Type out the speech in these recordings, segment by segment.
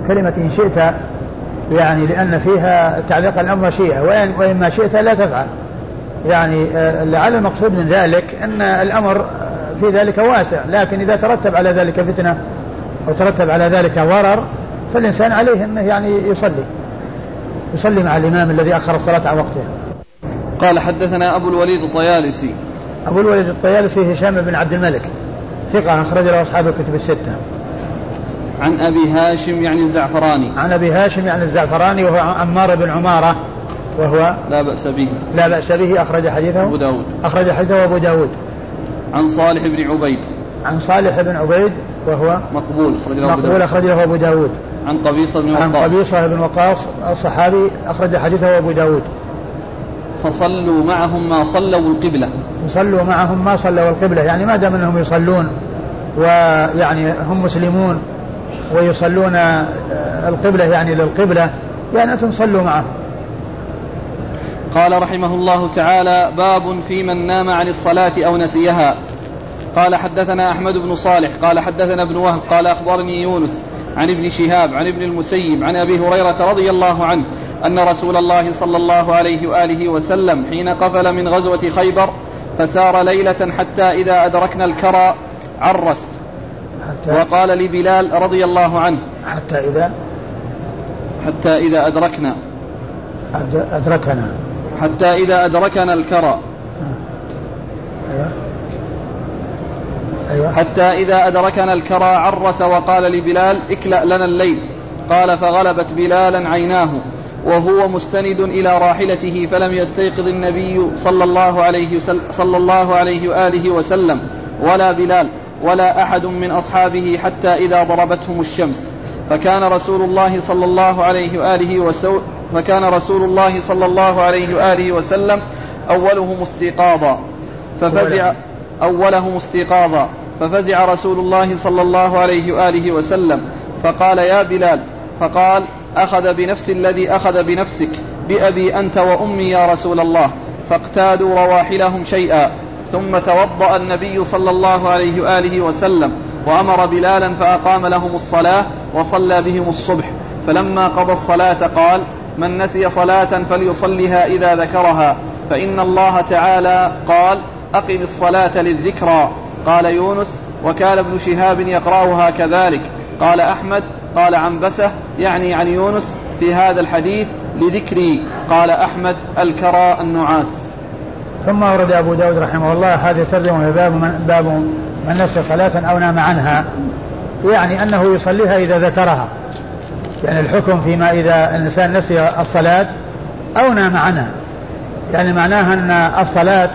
كلمة إن شئت يعني لأن فيها تعليق الأمر مشيئة وإن, وإن ما شئت لا تفعل. يعني آه، لعل المقصود من ذلك أن الأمر آه، في ذلك واسع لكن إذا ترتب على ذلك فتنة أو ترتب على ذلك ضرر فالإنسان عليه أنه يعني يصلي. يصلي مع الإمام الذي أخر الصلاة عن وقتها قال حدثنا أبو الوليد الطيالسي. أبو الوليد الطيالسي هشام بن عبد الملك ثقة أخرج له أصحاب الكتب الستة. عن أبي هاشم يعني الزعفراني. عن أبي هاشم يعني الزعفراني وهو عمار بن عمارة وهو لا بأس به. لا بأس به أخرج حديثه. أبو داود. أخرج حديثه أبو داود. عن صالح بن عبيد. عن صالح بن عبيد وهو مقبول أخرج له مقبول أخرج له أبو داود. عن قبيصة بن وقاص. عن قبيصة بن وقاص الصحابي أخرج حديثه أبو داود. فصلوا معهم ما صلوا القبلة. فصلوا معهم ما صلوا القبلة يعني ما دام أنهم يصلون ويعني هم مسلمون ويصلون القبلة يعني للقبلة يعني أنتم صلوا معهم قال رحمه الله تعالى باب في من نام عن الصلاة أو نسيها. قال حدثنا أحمد بن صالح قال حدثنا ابن وهب قال أخبرني يونس عن ابن شهاب عن ابن المسيب عن أبي هريرة رضي الله عنه أن رسول الله صلى الله عليه وآله وسلم حين قفل من غزوة خيبر فسار ليلة حتى إذا أدركنا الكرى عرس. حتى وقال لبلال رضي الله عنه. حتى إذا حتى إذا أدركنا. أدركنا. حتى إذا أدركنا الكرى. أيوة. أيوة. حتى إذا أدركنا الكرى عرس وقال لبلال اكلأ لنا الليل. قال فغلبت بلالا عيناه وهو مستند إلى راحلته فلم يستيقظ النبي صلى الله عليه صلى الله عليه وآله وسلم ولا بلال. ولا أحد من أصحابه حتى إذا ضربتهم الشمس. فكان رسول الله صلى الله عليه وآله وسلم فكان رسول الله صلى الله عليه وآله وسلم أولهم استيقاظا. ففزع أولهم استيقاظا. ففزع رسول الله صلى الله عليه وآله وسلم. فقال يا بلال فقال أخذ بنفس الذي أخذ بنفسك بأبي أنت وأمي يا رسول الله. فاقتادوا رواحلهم شيئا. ثم توضأ النبي صلى الله عليه وآله وسلم وأمر بلالا فأقام لهم الصلاة وصلى بهم الصبح. فلما قضى الصلاة قال من نسي صلاة فليصلها إذا ذكرها فإن الله تعالى قال أقم الصلاة للذكرى قال يونس وكان ابن شهاب يقرأها كذلك قال أحمد قال عنبسة يعني عن يونس في هذا الحديث لذكري قال أحمد الكرى النعاس ثم ورد أبو داود رحمه الله هذه ترجمة باب من, باب من نسي صلاة أو نام عنها. يعني أنه يصليها إذا ذكرها. يعني الحكم فيما إذا الإنسان نسي الصلاة أو نام عنها. يعني معناها أن الصلاة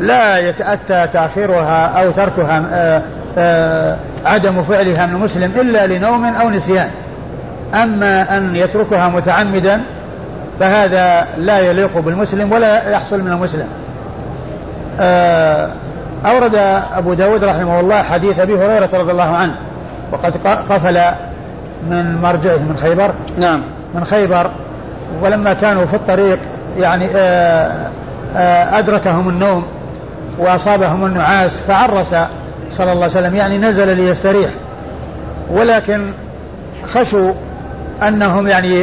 لا يتأتى تأخيرها أو تركها آه، آه، عدم فعلها من المسلم إلا لنوم أو نسيان. أما أن يتركها متعمدا فهذا لا يليق بالمسلم ولا يحصل من المسلم. أورد أبو داود رحمه الله حديث أبي هريرة رضي الله عنه وقد قفل من مرجعه من خيبر. نعم. من خيبر ولما كانوا في الطريق يعني آه، آه، أدركهم النوم وأصابهم النعاس فعرس صلى الله عليه وسلم يعني نزل ليستريح. ولكن خشوا أنهم يعني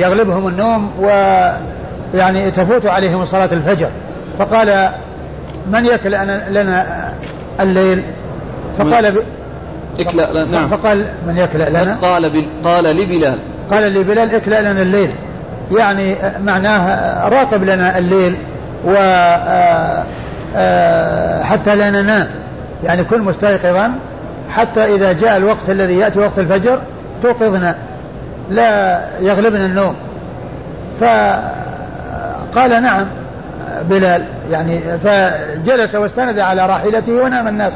يغلبهم النوم ويعني تفوت عليهم صلاة الفجر. فقال من يكلأ لنا الليل؟ فقال ب... اكلأ نعم. فقال من يكلأ لنا؟ قال ب... قال لبلال. قال لبلال اكلأ لنا الليل. يعني معناه راقب لنا الليل و آه، آه، حتى لا ننام. يعني كن مستيقظا حتى إذا جاء الوقت الذي يأتي وقت الفجر توقظنا لا يغلبنا النوم. فقال نعم. بلال يعني فجلس واستند على راحلته ونام الناس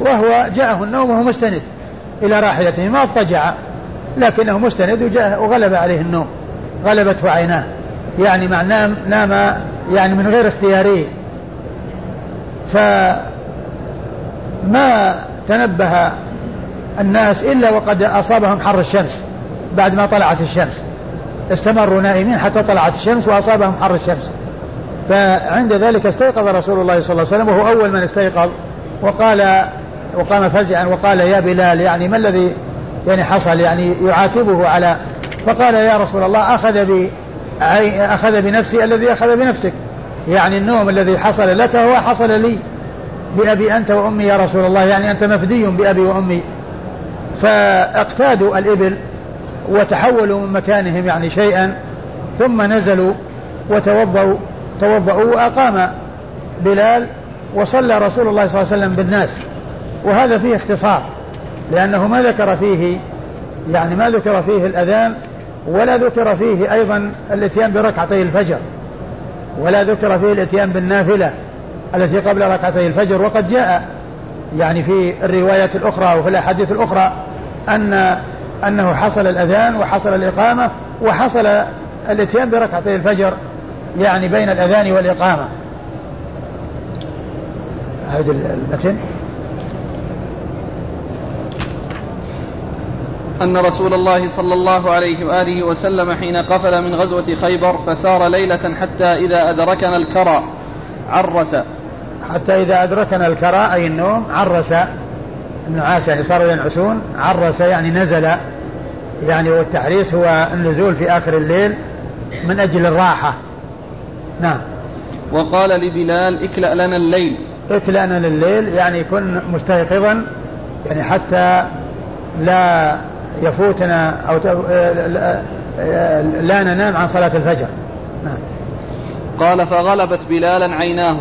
وهو جاءه النوم وهو مستند إلى راحلته ما اضطجع لكنه مستند وجاء وغلب عليه النوم غلبته عيناه يعني مع نام نام يعني من غير اختياره فما تنبه الناس إلا وقد أصابهم حر الشمس بعد ما طلعت الشمس استمروا نائمين حتى طلعت الشمس وأصابهم حر الشمس. فعند ذلك استيقظ رسول الله صلى الله عليه وسلم وهو أول من استيقظ وقال وقام فزعا وقال يا بلال يعني ما الذي يعني حصل؟ يعني يعاتبه على فقال يا رسول الله أخذ ب أخذ بنفسي الذي أخذ بنفسك. يعني النوم الذي حصل لك هو حصل لي. بأبي أنت وأمي يا رسول الله يعني أنت مفدي بأبي وأمي. فاقتادوا الإبل وتحولوا من مكانهم يعني شيئا ثم نزلوا وتوضأوا. توضأوا وأقام بلال وصلى رسول الله صلى الله عليه وسلم بالناس. وهذا فيه اختصار لأنه ما ذكر فيه يعني ما ذكر فيه الأذان ولا ذكر فيه أيضا الإتيان بركعتي الفجر ولا ذكر فيه الإتيان بالنافلة التي قبل ركعتي الفجر. وقد جاء يعني في الروايات الأخرى وفي الأحاديث الأخرى أن أنه حصل الأذان وحصل الإقامة وحصل الإتيان بركعتي الفجر. يعني بين الأذان والإقامة. هذا المتن. أن رسول الله صلى الله عليه وآله وسلم حين قفل من غزوة خيبر فسار ليلة حتى إذا أدركنا الكرى عرس. حتى إذا أدركنا الكرى أي النوم عرس. النعاس يعني صاروا ينعسون عرس يعني نزل. يعني والتحريس هو النزول في آخر الليل من أجل الراحة. نعم. وقال لبلال اكلأ لنا الليل. اكلأ لنا الليل يعني كن مستيقظا يعني حتى لا يفوتنا أو لا ننام عن صلاة الفجر. نعم. قال فغلبت بلالا عيناه.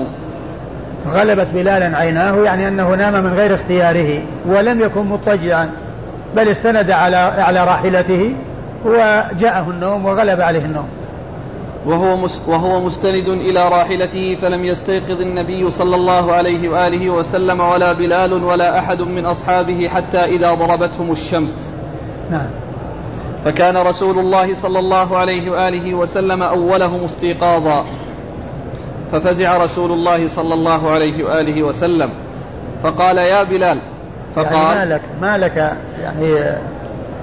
غلبت بلالا عيناه يعني أنه نام من غير اختياره ولم يكن مضطجعا بل استند على على راحلته وجاءه النوم وغلب عليه النوم. وهو وهو مستند إلى راحلته فلم يستيقظ النبي صلى الله عليه وآله وسلم ولا بلال ولا أحد من أصحابه حتى إذا ضربتهم الشمس. نعم. فكان رسول الله صلى الله عليه وآله وسلم أولهم استيقاظا. ففزع رسول الله صلى الله عليه وآله وسلم. فقال يا بلال فقال يعني ما لك ما لك يعني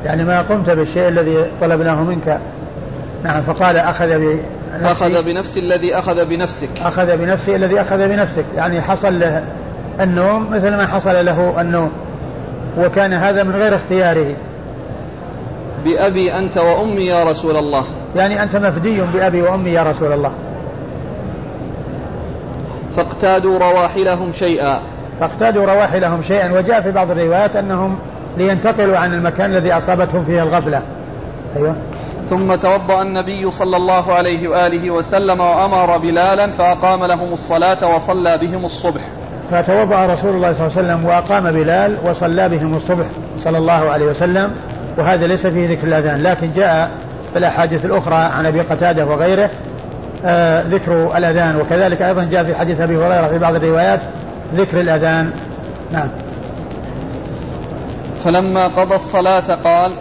يعني ما قمت بالشيء الذي طلبناه منك؟ نعم فقال أخذ بنفسي أخذ بنفسي الذي أخذ بنفسك. أخذ بنفسي الذي أخذ بنفسك. يعني حصل له النوم مثل ما حصل له النوم وكان هذا من غير اختياره. بأبي أنت وأمي يا رسول الله. يعني أنت مفدي بأبي وأمي يا رسول الله. فاقتادوا رواحلهم شيئا. فاقتادوا رواحلهم شيئا وجاء في بعض الروايات أنهم لينتقلوا عن المكان الذي أصابتهم فيه الغفلة. أيوة. ثم توضأ النبي صلى الله عليه وآله وسلم وأمر بلالا فأقام لهم الصلاة وصلى بهم الصبح. فتوضأ رسول الله صلى الله عليه وسلم وأقام بلال وصلى بهم الصبح صلى الله عليه وسلم وهذا ليس فيه ذكر الأذان لكن جاء في الأحاديث الأخرى عن أبي قتادة وغيره آه ذكر الأذان وكذلك أيضا جاء في حديث أبي هريرة في بعض الروايات ذكر الأذان. نعم. فلما قضى الصلاة قال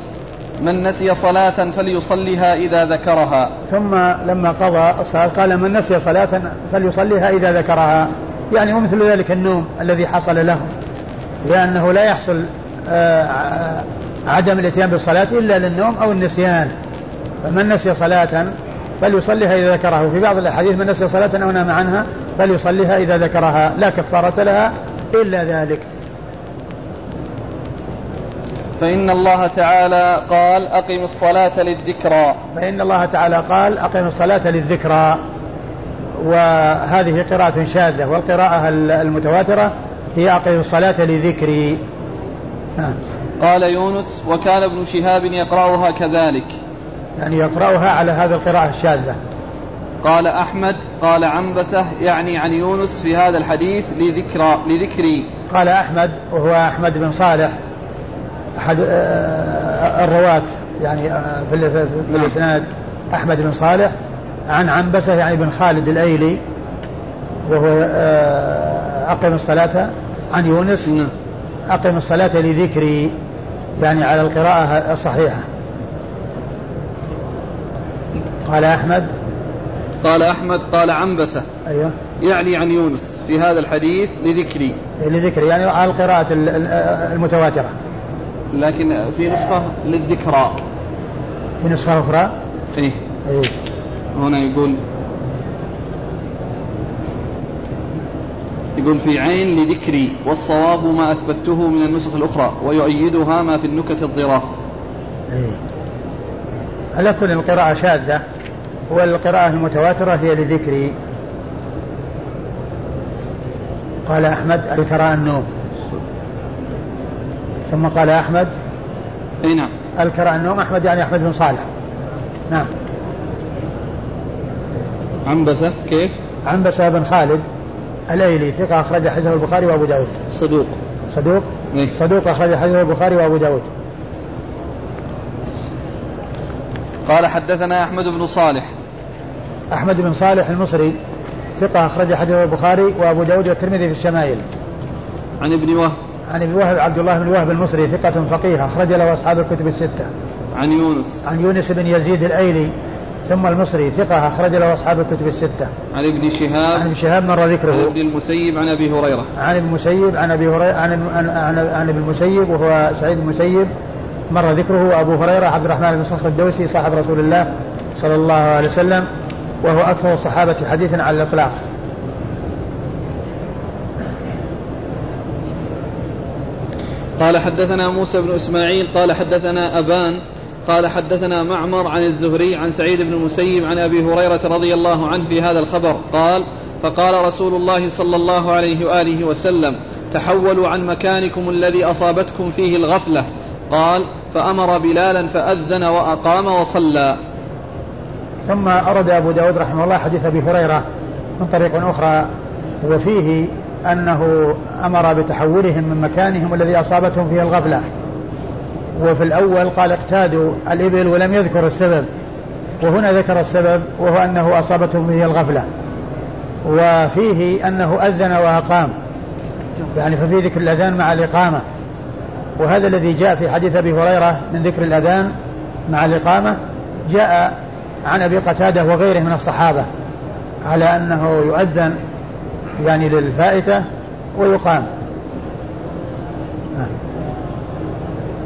من نسي صلاة فليصليها إذا ذكرها. ثم لما قضى الصلاة قال من نسي صلاة فليصليها إذا ذكرها. يعني ومثل ذلك النوم الذي حصل له. لأنه لا يحصل آه، عدم الاتيان بالصلاة إلا للنوم أو النسيان. فمن نسي صلاة فليصليها إذا ذكرها. وفي بعض الأحاديث من نسي صلاة أو نام عنها فليصليها إذا ذكرها. لا كفارة لها إلا ذلك. فإن الله تعالى قال أقم الصلاة للذكرى. فإن الله تعالى قال أقم الصلاة للذكرى. وهذه قراءة شاذة والقراءة المتواترة هي أقم الصلاة لذكري. قال يونس وكان ابن شهاب يقرأها كذلك. يعني يقرأها على هذه القراءة الشاذة. قال أحمد قال عنبسة يعني عن يونس في هذا الحديث لذكرى لذكري. قال أحمد وهو أحمد بن صالح. أحد آه، آه، الرواة يعني آه، في في نعم. الإسناد أحمد بن صالح عن عنبسة يعني بن خالد الأيلي وهو أقم الصلاة عن يونس نعم. أقم الصلاة لذكري يعني على القراءة الصحيحة. قال أحمد؟ قال أحمد قال عنبسة. أيوه. يعني عن يونس في هذا الحديث لذكري. لذكري يعني على القراءة المتواترة. لكن في نسخة للذكرى. في نسخة أخرى؟ إيه, إيه. هنا يقول يقول في عين لذكري والصواب ما أثبته من النسخ الأخرى ويؤيدها ما في النكت الظراف. إيه. على كل القراءة شاذة والقراءة المتواترة هي لذكري. قال أحمد الكراء النوم. ثم قال أحمد أي نعم. الكراء النوم أحمد يعني أحمد بن صالح. نعم. عنبسة كيف؟ عنبسة بن خالد الأيلي ثقة أخرج حديثه البخاري وأبو داود. صدوق. صدوق؟ إيه؟ صدوق أخرج حديثه البخاري وأبو داود. قال حدثنا أحمد بن صالح. أحمد بن صالح المصري ثقة أخرج حديثه البخاري وأبو داود والترمذي في الشمائل. عن ابن وهب. عن ابن وهب عبد الله بن وهب المصري ثقة فقيه أخرج له أصحاب الكتب الستة. عن يونس. عن يونس بن يزيد الأيلي ثم المصري ثقة أخرج له أصحاب الكتب الستة. عن ابن شهاب. عن ابن شهاب مر عن ذكره ابن المسيب عن أبي هريرة. عن ابن المسيب عن أبي هريرة عن عن, عن, عن ابن المسيب وهو سعيد المسيب مر ذكره وابو هريرة عبد الرحمن بن صخر الدوسي صاحب رسول الله صلى الله عليه وسلم وهو أكثر الصحابة حديثا على الإطلاق. قال حدثنا موسى بن إسماعيل قال حدثنا أبان قال حدثنا معمر عن الزهري عن سعيد بن المسيب عن أبي هريرة رضي الله عنه في هذا الخبر. قال فقال رسول الله صلى الله عليه وآله وسلم تحولوا عن مكانكم الذي أصابتكم فيه الغفلة. قال فأمر بلالا فأذن وأقام وصلى. ثم أرد أبو داود رحمه الله حديث أبي هريرة من طريق أخرى وفيه أنه أمر بتحولهم من مكانهم الذي أصابتهم فيه الغفلة. وفي الأول قال اقتادوا الإبل ولم يذكر السبب. وهنا ذكر السبب وهو أنه أصابتهم فيه الغفلة. وفيه أنه أذن وأقام. يعني ففي ذكر الأذان مع الإقامة. وهذا الذي جاء في حديث أبي هريرة من ذكر الأذان مع الإقامة جاء عن أبي قتادة وغيره من الصحابة على أنه يؤذن يعني للفائتة ويقام.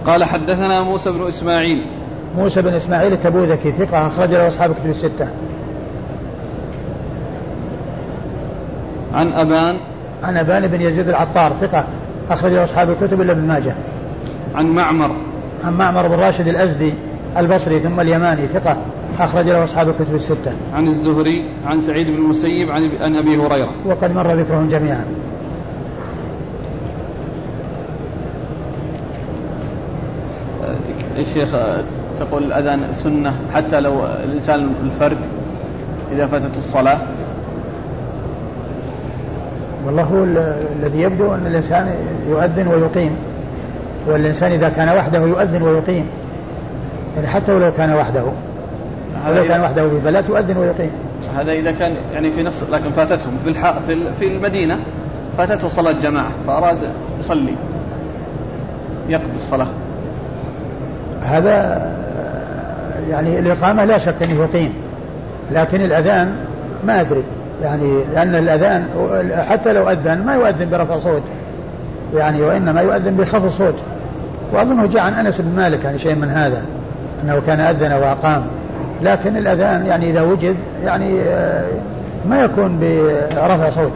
قال حدثنا موسى بن إسماعيل. موسى بن إسماعيل التبوذكي ثقة أخرج له أصحاب كتب الستة. عن أبان. عن أبان بن يزيد العطار ثقة أخرج له أصحاب الكتب إلا ابن ماجه. عن معمر. عن معمر بن راشد الأزدي البصري ثم اليماني ثقة. أخرج له أصحاب الكتب الستة. عن الزهري عن سعيد بن المسيب عن أبي هريرة. وقد مر ذكرهم جميعا. يا شيخ تقول الأذان سنة حتى لو الإنسان الفرد إذا فاتته الصلاة. والله هو ال- الذي يبدو أن الإنسان يؤذن ويقيم والإنسان إذا كان وحده يؤذن ويقيم. يعني حتى ولو كان وحده. ولو كان هذا وحده في بلد يؤذن ويقيم. هذا إذا كان يعني في نفس لكن فاتتهم في الح... في في المدينة فاتته صلاة جماعة فأراد يصلي يقضي الصلاة. هذا يعني الإقامة لا شك أنه يقيم لكن الأذان ما أدري. يعني لأن الأذان حتى لو أذن ما يؤذن برفع صوت. يعني وإنما يؤذن بخفض صوت. وأظنه جاء عن أنس بن مالك يعني شيء من هذا أنه كان أذن وأقام. لكن الأذان يعني إذا وجد يعني آه، ما يكون برفع صوت.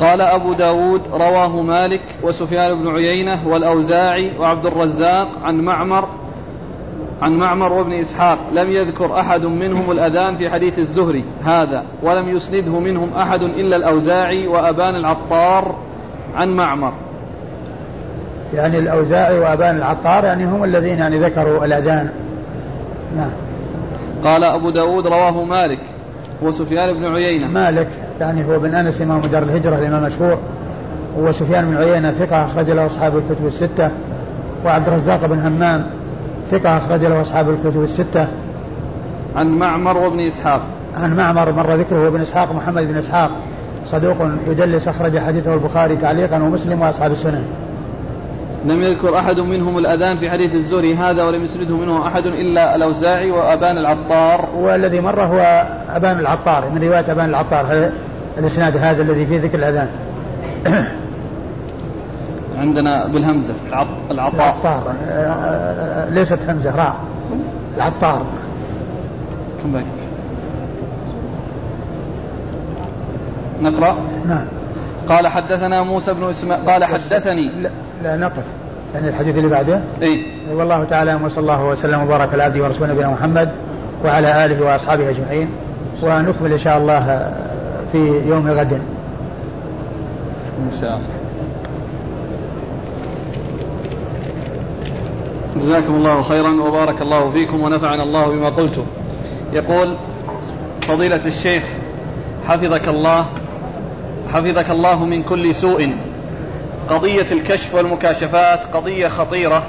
قال أبو داود رواه مالك وسفيان بن عيينة والأوزاعي وعبد الرزاق عن معمر عن معمر وابن إسحاق. لم يذكر أحد منهم الأذان في حديث الزهري هذا ولم يسنده منهم أحد إلا الأوزاعي وأبان العطار عن معمر. يعني الأوزاعي وأبان العطار يعني هم الذين يعني ذكروا الأذان. نعم. قال أبو داود رواه مالك وسفيان بن عيينة. مالك يعني هو بن أنس إمام دار الهجرة الإمام المشهور وسفيان بن عيينة ثقة أخرج له أصحاب الكتب الستة. وعبد الرزاق بن همام ثقة أخرج له أصحاب الكتب الستة. عن معمر وابن إسحاق. عن معمر مر ذكره بن إسحاق محمد بن إسحاق. صدوق يدلس أخرج حديثه البخاري تعليقا ومسلم وأصحاب السنن. لم يذكر أحد منهم الأذان في حديث الزهري هذا ولم يسنده منه أحد إلا الأوزاعي وأبان العطار. والذي مر هو أبان العطار من رواية أبان العطار هذا الإسناد هذا الذي فيه ذكر الأذان؟ عندنا بالهمزة العط... العطاء. العطار آه، آه، ليست همزة راء. العطار. كم باقي؟ نقرأ. نعم. قال حدثنا موسى بن اسماعيل قال حدثني. لا, لا نقف. يعني الحديث اللي بعده؟ أي والله تعالى وصلى الله وسلم وبارك على عبده ورسوله نبينا محمد وعلى آله وأصحابه أجمعين. ونكمل إن شاء الله في يوم غد. إن شاء الله. جزاكم الله خيرا وبارك الله فيكم ونفعنا الله بما قلتم. يقول فضيلة الشيخ حفظك الله حفظك الله من كل سوء. قضية الكشف والمكاشفات قضية خطيرة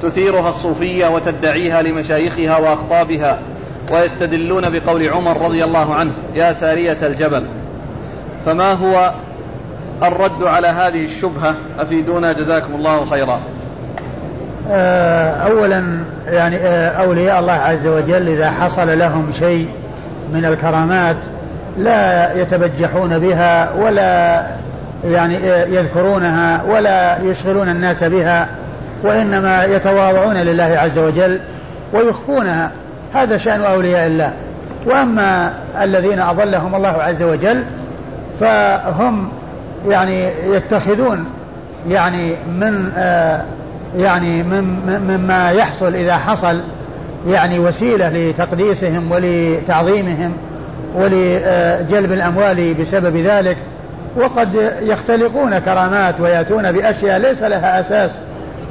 تثيرها الصوفية وتدعيها لمشايخها وأخطابها ويستدلون بقول عمر رضي الله عنه يا سارية الجبل فما هو الرد على هذه الشبهة؟ أفيدونا جزاكم الله خيرا. آه، أولا يعني آه، أولياء الله عز وجل إذا حصل لهم شيء من الكرامات لا يتبجحون بها ولا يعني يذكرونها ولا يشغلون الناس بها وإنما يتواضعون لله عز وجل ويخفونها. هذا شأن أولياء الله. وأما الذين أضلهم الله عز وجل فهم يعني يتخذون يعني من آه يعني مما يحصل إذا حصل يعني وسيلة لتقديسهم ولتعظيمهم. ولجلب الأموال بسبب ذلك وقد يختلقون كرامات ويأتون بأشياء ليس لها أساس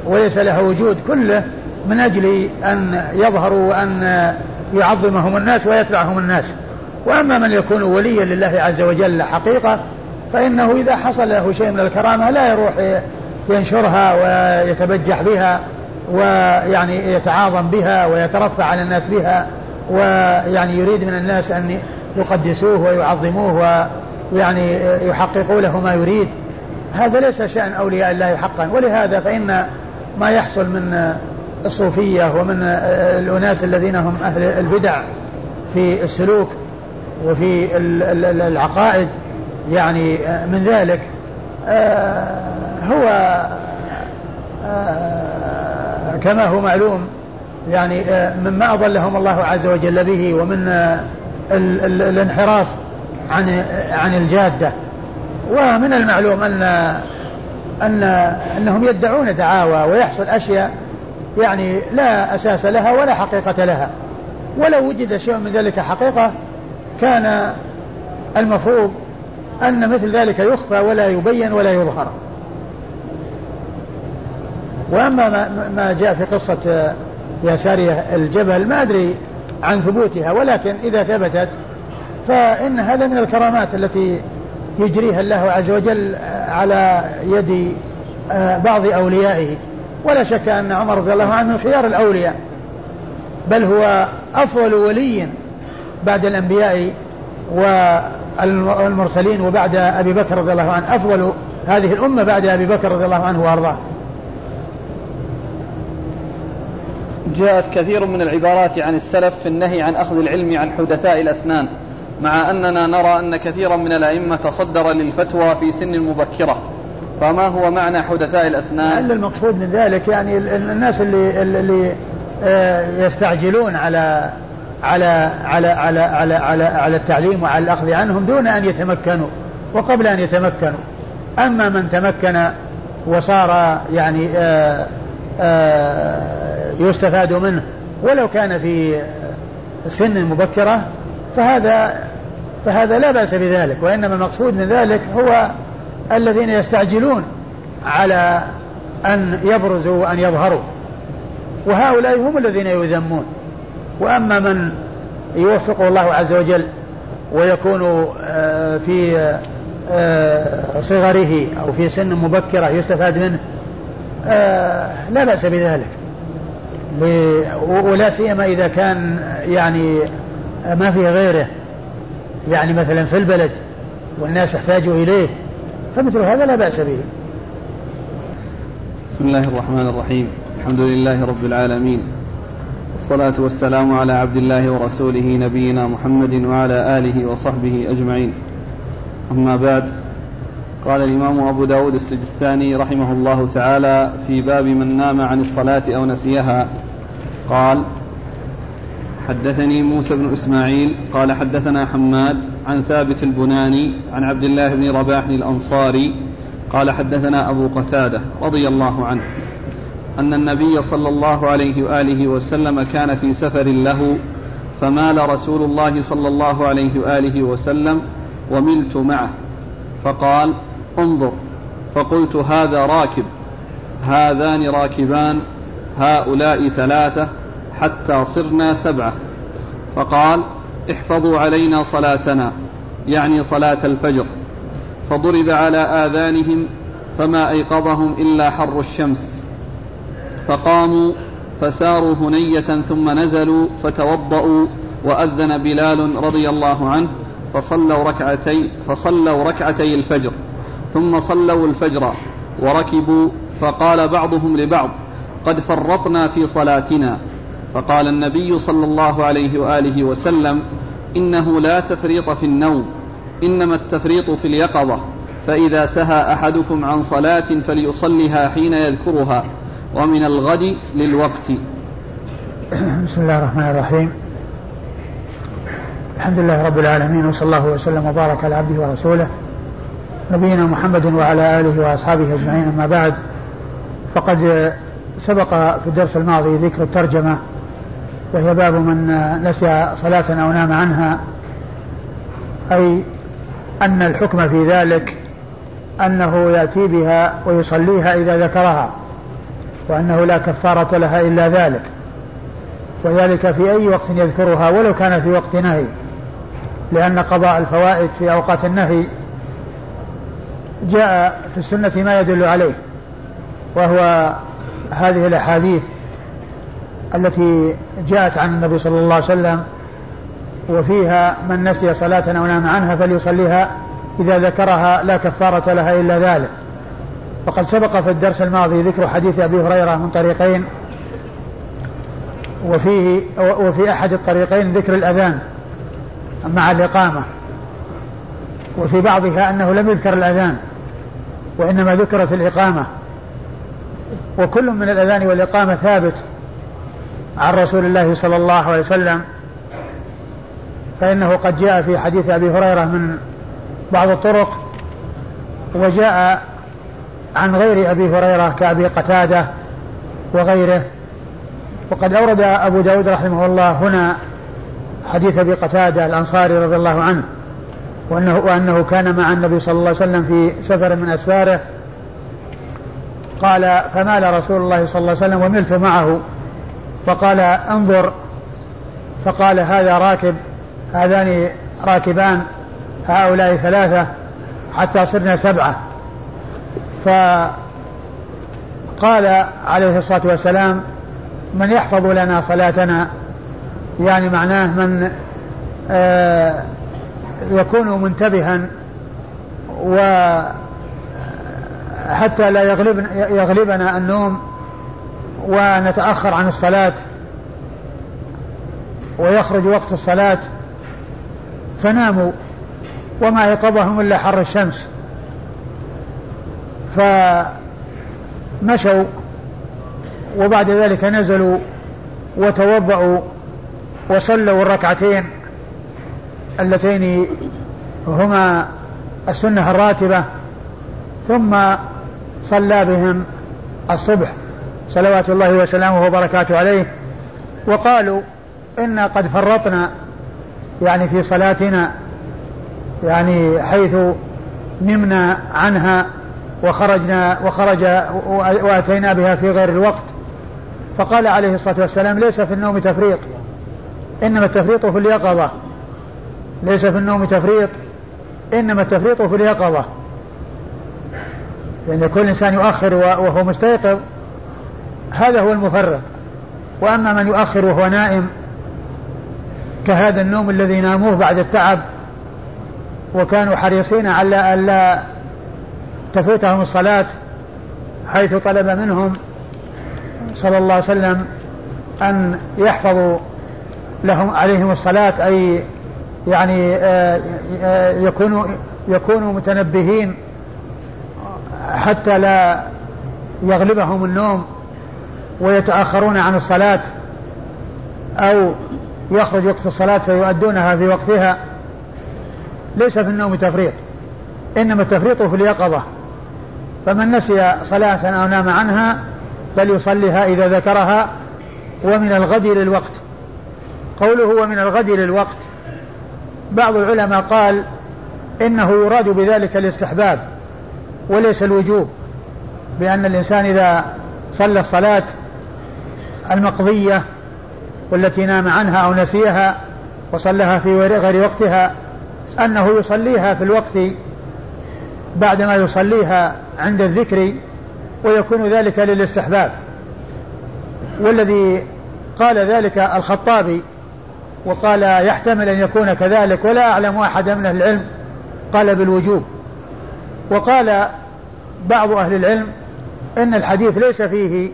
وليس لها وجود كله من أجل أن يظهروا وأن يعظمهم الناس ويتبعهم الناس. وأما من يكون وليا لله عز وجل حقيقة فإنه إذا حصل له شيء من الكرامة لا يروح ينشرها ويتبجح بها ويعني يتعاظم بها ويترفع على الناس بها ويعني يريد من الناس أن يقدسوه ويعظموه ويعني يحققوا له ما يريد. هذا ليس شأن أولياء الله حقا. ولهذا فإن ما يحصل من الصوفية ومن الأناس الذين هم أهل البدع في السلوك وفي العقائد يعني من ذلك آه، هو آه، كما هو معلوم يعني آه، مما أضلهم الله عز وجل به ومن الانحراف عن عن الجادة. ومن المعلوم أن أن أنهم يدعون دعاوى ويحصل أشياء يعني لا أساس لها ولا حقيقة لها. ولو وجد شيء من ذلك حقيقة كان المفروض أن مثل ذلك يخفى ولا يبين ولا يظهر. وأما ما جاء في قصة يسارية الجبل ما أدري عن ثبوتها ولكن إذا ثبتت فإن هذا من الكرامات التي يجريها الله عز وجل على يد آه، بعض أوليائه. ولا شك أن عمر رضي الله عنه من خيار الأولياء بل هو أفضل ولي بعد الأنبياء والمرسلين وبعد أبي بكر رضي الله عنه أفضل هذه الأمة بعد أبي بكر رضي الله عنه وأرضاه. جاءت كثير من العبارات عن السلف في النهي عن أخذ العلم عن حدثاء الأسنان مع أننا نرى أن كثيرا من الأئمة تصدر للفتوى في سن مبكرة. فما هو معنى حدثاء الأسنان؟ المقصود من ذلك يعني الناس اللي, اللي آه، يستعجلون على على على على على على, على التعليم وعلى الأخذ عنهم دون أن يتمكنوا وقبل أن يتمكنوا. أما من تمكن وصار يعني آآ آه، آآ آه، يستفاد منه. ولو كان في سن مبكرة فهذا فهذا لا بأس بذلك وإنما المقصود من ذلك هو الذين يستعجلون على أن يبرزوا وأن يظهروا. وهؤلاء هم الذين يذمون. وأما من يوفقه الله عز وجل ويكون آه، في آه، صغره أو في سن مبكرة يستفاد منه آه، لا بأس بذلك. ولا سيما إذا كان يعني ما في غيره. يعني مثلا في البلد والناس يحتاجوا إليه فمثل هذا لا بأس به. بسم الله الرحمن الرحيم. الحمد لله رب العالمين. والصلاة والسلام على عبد الله ورسوله نبينا محمد وعلى آله وصحبه أجمعين. أما بعد قال الإمام أبو داود السجستاني رحمه الله تعالى في باب من نام عن الصلاة أو نسيها. قال حدثني موسى بن إسماعيل قال حدثنا حماد عن ثابت البناني عن عبد الله بن رباح الأنصاري قال حدثنا أبو قتادة رضي الله عنه أن النبي صلى الله عليه وآله وسلم كان في سفر له فمال رسول الله صلى الله عليه وآله وسلم وملت معه فقال انظر. فقلت هذا راكب. هذان راكبان هؤلاء ثلاثة حتى صرنا سبعة. فقال احفظوا علينا صلاتنا يعني صلاة الفجر. فضرب على آذانهم فما أيقظهم إلا حر الشمس. فقاموا فساروا هنية ثم نزلوا فتوضأوا وأذن بلال رضي الله عنه فصلوا ركعتي فصلوا ركعتي الفجر. ثم صلوا الفجر وركبوا فقال بعضهم لبعض قد فرطنا في صلاتنا. فقال النبي صلى الله عليه وآله وسلم إنه لا تفريط في النوم إنما التفريط في اليقظة فإذا سهى أحدكم عن صلاة فليصلها حين يذكرها ومن الغد للوقت. بسم الله الرحمن الرحيم. الحمد لله رب العالمين وصلى الله وسلم وبارك على عبده ورسوله. نبينا محمد وعلى آله وأصحابه أجمعين أما بعد. فقد سبق في الدرس الماضي ذكر الترجمة وهي باب من نسي صلاة أو نام عنها أي أن الحكم في ذلك أنه يأتي بها ويصليها إذا ذكرها وأنه لا كفارة لها إلا ذلك. وذلك في أي وقت يذكرها ولو كان في وقت نهي لأن قضاء الفوائد في أوقات النهي جاء في السنة ما يدل عليه وهو هذه الأحاديث التي جاءت عن النبي صلى الله عليه وسلم وفيها من نسي صلاة أو نام عنها فليصليها إذا ذكرها لا كفارة لها إلا ذلك. وقد سبق في الدرس الماضي ذكر حديث أبي هريرة من طريقين وفيه وفي أحد الطريقين ذكر الأذان مع الإقامة وفي بعضها أنه لم يذكر الأذان. وإنما ذكرت الإقامة. وكل من الأذان والإقامة ثابت عن رسول الله صلى الله عليه وسلم. فإنه قد جاء في حديث أبي هريرة من بعض الطرق وجاء عن غير أبي هريرة كأبي قتادة وغيره. وقد أورد أبو داود رحمه الله هنا حديث أبي قتادة الأنصاري رضي الله عنه. وأنه, وأنه كان مع النبي صلى الله عليه وسلم في سفر من أسفاره. قال فمال رسول الله صلى الله عليه وسلم وملت معه. فقال انظر. فقال هذا راكب هذان راكبان هؤلاء ثلاثة حتى صرنا سبعة. فقال عليه الصلاة والسلام من يحفظ لنا صلاتنا؟ يعني معناه من آه يكون منتبها وحتى لا يغلبنا, يغلبنا النوم ونتأخر عن الصلاة ويخرج وقت الصلاة فناموا وما يقظهم إلا حر الشمس. فمشوا وبعد ذلك نزلوا وتوضأوا وصلوا الركعتين اللتين هما السنة الراتبة ثم صلى بهم الصبح صلوات الله وسلامه وبركاته عليه. وقالوا إنا قد فرطنا يعني في صلاتنا يعني حيث نمنا عنها وخرجنا وخرج وأتينا بها في غير الوقت. فقال عليه الصلاة والسلام ليس في النوم تفريط إنما التفريط في اليقظة. ليس في النوم تفريط إنما التفريط في اليقظة. لأن كل إنسان يؤخر وهو مستيقظ هذا هو المفرط. وأما من يؤخر وهو نائم كهذا النوم الذي ناموه بعد التعب وكانوا حريصين على ألا تفوتهم الصلاة حيث طلب منهم صلى الله عليه وسلم أن يحفظوا لهم عليهم الصلاة أي يعني آه، آه، يكونوا يكونوا متنبهين حتى لا يغلبهم النوم ويتأخرون عن الصلاة أو يخرج وقت الصلاة فيؤدونها في وقتها. ليس في النوم تفريط إنما التفريط في اليقظة. فمن نسي صلاة أو نام عنها فليصليها إذا ذكرها ومن الغد للوقت. قوله ومن الغد للوقت بعض العلماء قال إنه يراد بذلك الاستحباب وليس الوجوب بأن الإنسان إذا صلى الصلاة المقضية والتي نام عنها أو نسيها وصلىها في غير وقتها أنه يصليها في الوقت بعدما يصليها عند الذكر ويكون ذلك للاستحباب. والذي قال ذلك الخطابي وقال يحتمل أن يكون كذلك ولا أعلم أحدا من أهل العلم قال بالوجوب. وقال بعض أهل العلم إن الحديث ليس فيه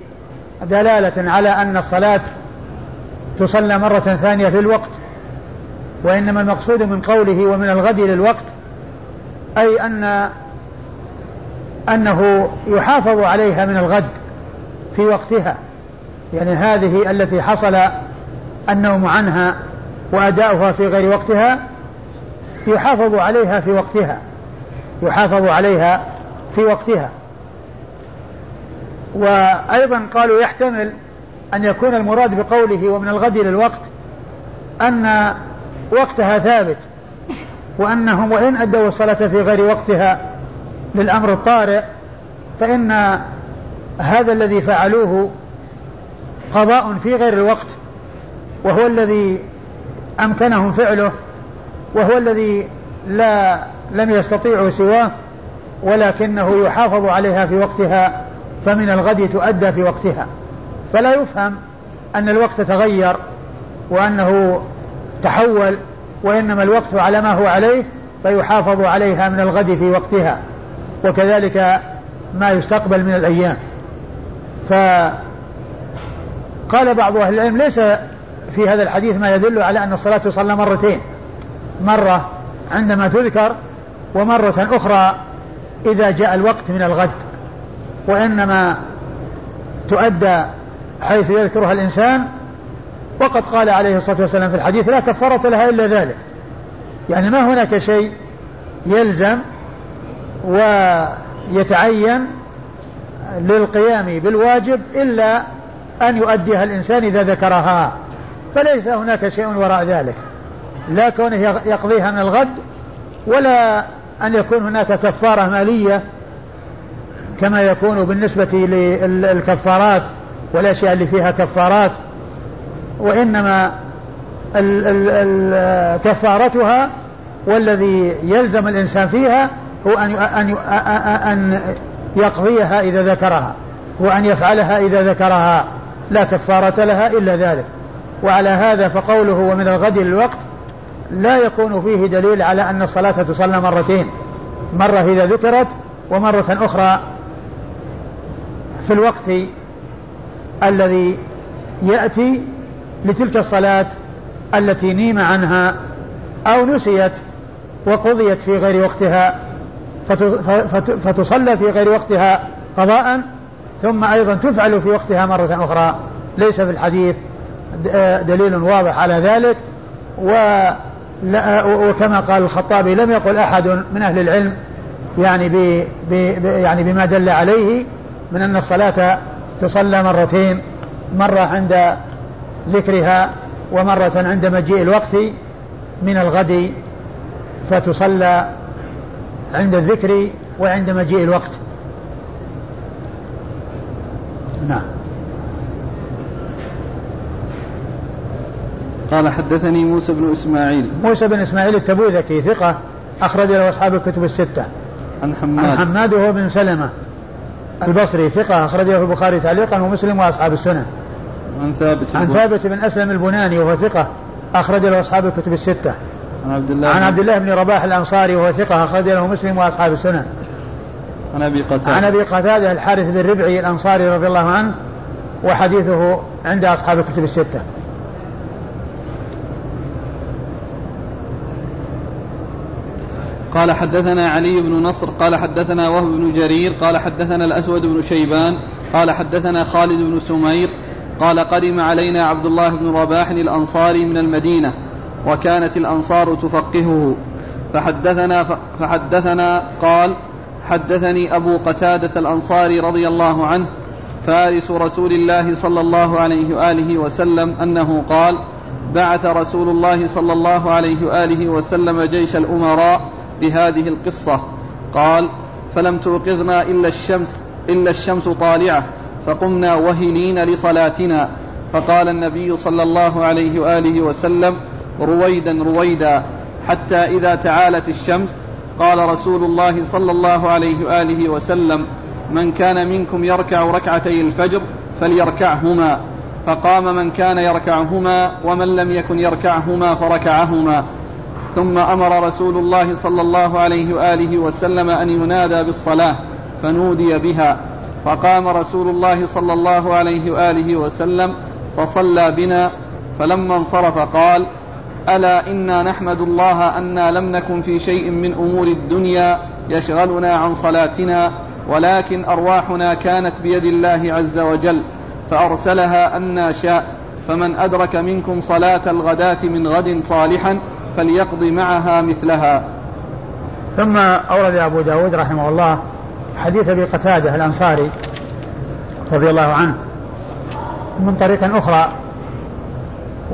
دلالة على أن الصلاة تصلى مرة ثانية في الوقت وإنما المقصود من قوله ومن الغد للوقت أي أن أنه يحافظ عليها من الغد في وقتها. يعني هذه التي حصل النوم عنها وأداؤها في غير وقتها يحافظ عليها في وقتها يحافظ عليها في وقتها. وأيضا قالوا يحتمل أن يكون المراد بقوله ومن الغد للوقت أن وقتها ثابت وأنهم وإن أدوا الصلاة في غير وقتها للأمر الطارئ فإن هذا الذي فعلوه قضاء في غير الوقت وهو الذي أمكنهم فعله وهو الذي لا لم يستطيعوا سواه ولكنه يحافظ عليها في وقتها فمن الغد تؤدى في وقتها. فلا يفهم أن الوقت تغير وأنه تحول وإنما الوقت على ما هو عليه فيحافظ عليها من الغد في وقتها. وكذلك ما يستقبل من الأيام. فقال بعض أهل العلم ليس في هذا الحديث ما يدل على أن الصلاة تصلى مرتين. مرة عندما تذكر ومرة أخرى إذا جاء الوقت من الغد. وإنما تؤدى حيث يذكرها الإنسان. وقد قال عليه الصلاة والسلام في الحديث لا كفارة لها إلا ذلك. يعني ما هناك شيء يلزم ويتعين للقيام بالواجب إلا أن يؤديها الإنسان إذا ذكرها. فليس هناك شيء وراء ذلك. لا كونه يقضيها من الغد ولا أن يكون هناك كفارة مالية كما يكون بالنسبة للكفارات والأشياء اللي فيها كفارات. وإنما ال ال كفارتها والذي يلزم الإنسان فيها هو أن أن أن يقضيها إذا ذكرها وأن يفعلها إذا ذكرها. لا كفارة لها إلا ذلك. وعلى هذا فقوله ومن الغد للوقت لا يكون فيه دليل على أن الصلاة تصلى مرتين. مرة إذا ذكرت ومرة أخرى في الوقت الذي يأتي لتلك الصلاة التي نيم عنها أو نسيت وقضيت في غير وقتها فتصلى في غير وقتها قضاء ثم أيضا تفعل في وقتها مرة أخرى. ليس في الحديث دليل واضح على ذلك وكما قال الخطابي لم يقل أحد من أهل العلم يعني ب يعني بما دل عليه من أن الصلاة تصلى مرتين مرة عند ذكرها ومرة عند مجيء الوقت من الغد فتصلى عند الذكر وعند مجيء الوقت. نعم. قال حدثني موسى بن إسماعيل. موسى بن إسماعيل التبوذكي ثقة أخرج له أصحاب الكتب الستة. عن حماد. عن حماد وهو بن سلمة. البصري ثقة أخرجه البخاري تعليقا ومسلم وأصحاب السنن عن ثابت عن ثابت بن أسلم البناني وهو ثقة أخرج له أصحاب الكتب الستة. عن عبد الله عن عبد الله بن رباح الأنصاري وهو ثقة أخرج له مسلم وأصحاب السنن عن أبي قتادة. عن أبي قتادة الحارث بن ربعي الأنصاري رضي الله عنه وحديثه عند أصحاب الكتب الستة. قال حدثنا علي بن نصر قال حدثنا وهب بن جرير قال حدثنا الأسود بن شيبان قال حدثنا خالد بن سمير قال قدم علينا عبد الله بن رباح الأنصاري من المدينة وكانت الأنصار تفقهه. فحدثنا فحدثنا قال حدثني أبو قتادة الأنصاري رضي الله عنه فارس رسول الله صلى الله عليه وآله وسلم أنه قال بعث رسول الله صلى الله عليه وآله وسلم جيش الأمراء بهذه القصة. قال فلم توقظنا إلا الشمس إلا الشمس طالعة فقمنا وهنين لصلاتنا. فقال النبي صلى الله عليه وآله وسلم رويدا رويدا حتى إذا تعالت الشمس قال رسول الله صلى الله عليه وآله وسلم من كان منكم يركع ركعتي الفجر فليركعهما فقام من كان يركعهما ومن لم يكن يركعهما فركعهما. ثم أمر رسول الله صلى الله عليه وآله وسلم أن ينادى بالصلاة فنودي بها. فقام رسول الله صلى الله عليه وآله وسلم فصلى بنا فلما انصرف قال ألا إنا نحمد الله أنا لم نكن في شيء من أمور الدنيا يشغلنا عن صلاتنا ولكن أرواحنا كانت بيد الله عز وجل فأرسلها أنا شاء فمن أدرك منكم صلاة الغداة من غد صالحا فليقض معها مثلها. ثم أورد أبو داود رحمه الله حديث أبي قتادة الأنصاري رضي الله عنه من طريق أخرى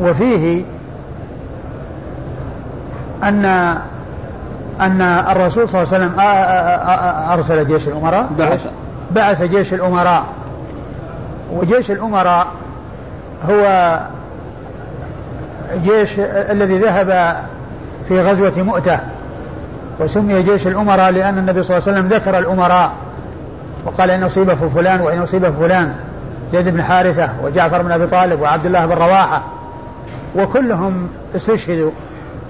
وفيه أن أن الرسول صلى الله عليه وسلم أرسل جيش الأمراء. بعث. بعث جيش الأمراء. وجيش الأمراء هو جيش الذي ذهب في غزوة مؤتة وسمي جيش الأمراء لأن النبي صلى الله عليه وسلم ذكر الأمراء وقال إن أصيب في فلان وإن أصيب في فلان زيد بن حارثة وجعفر بن أبي طالب وعبد الله بن رواحة وكلهم استشهدوا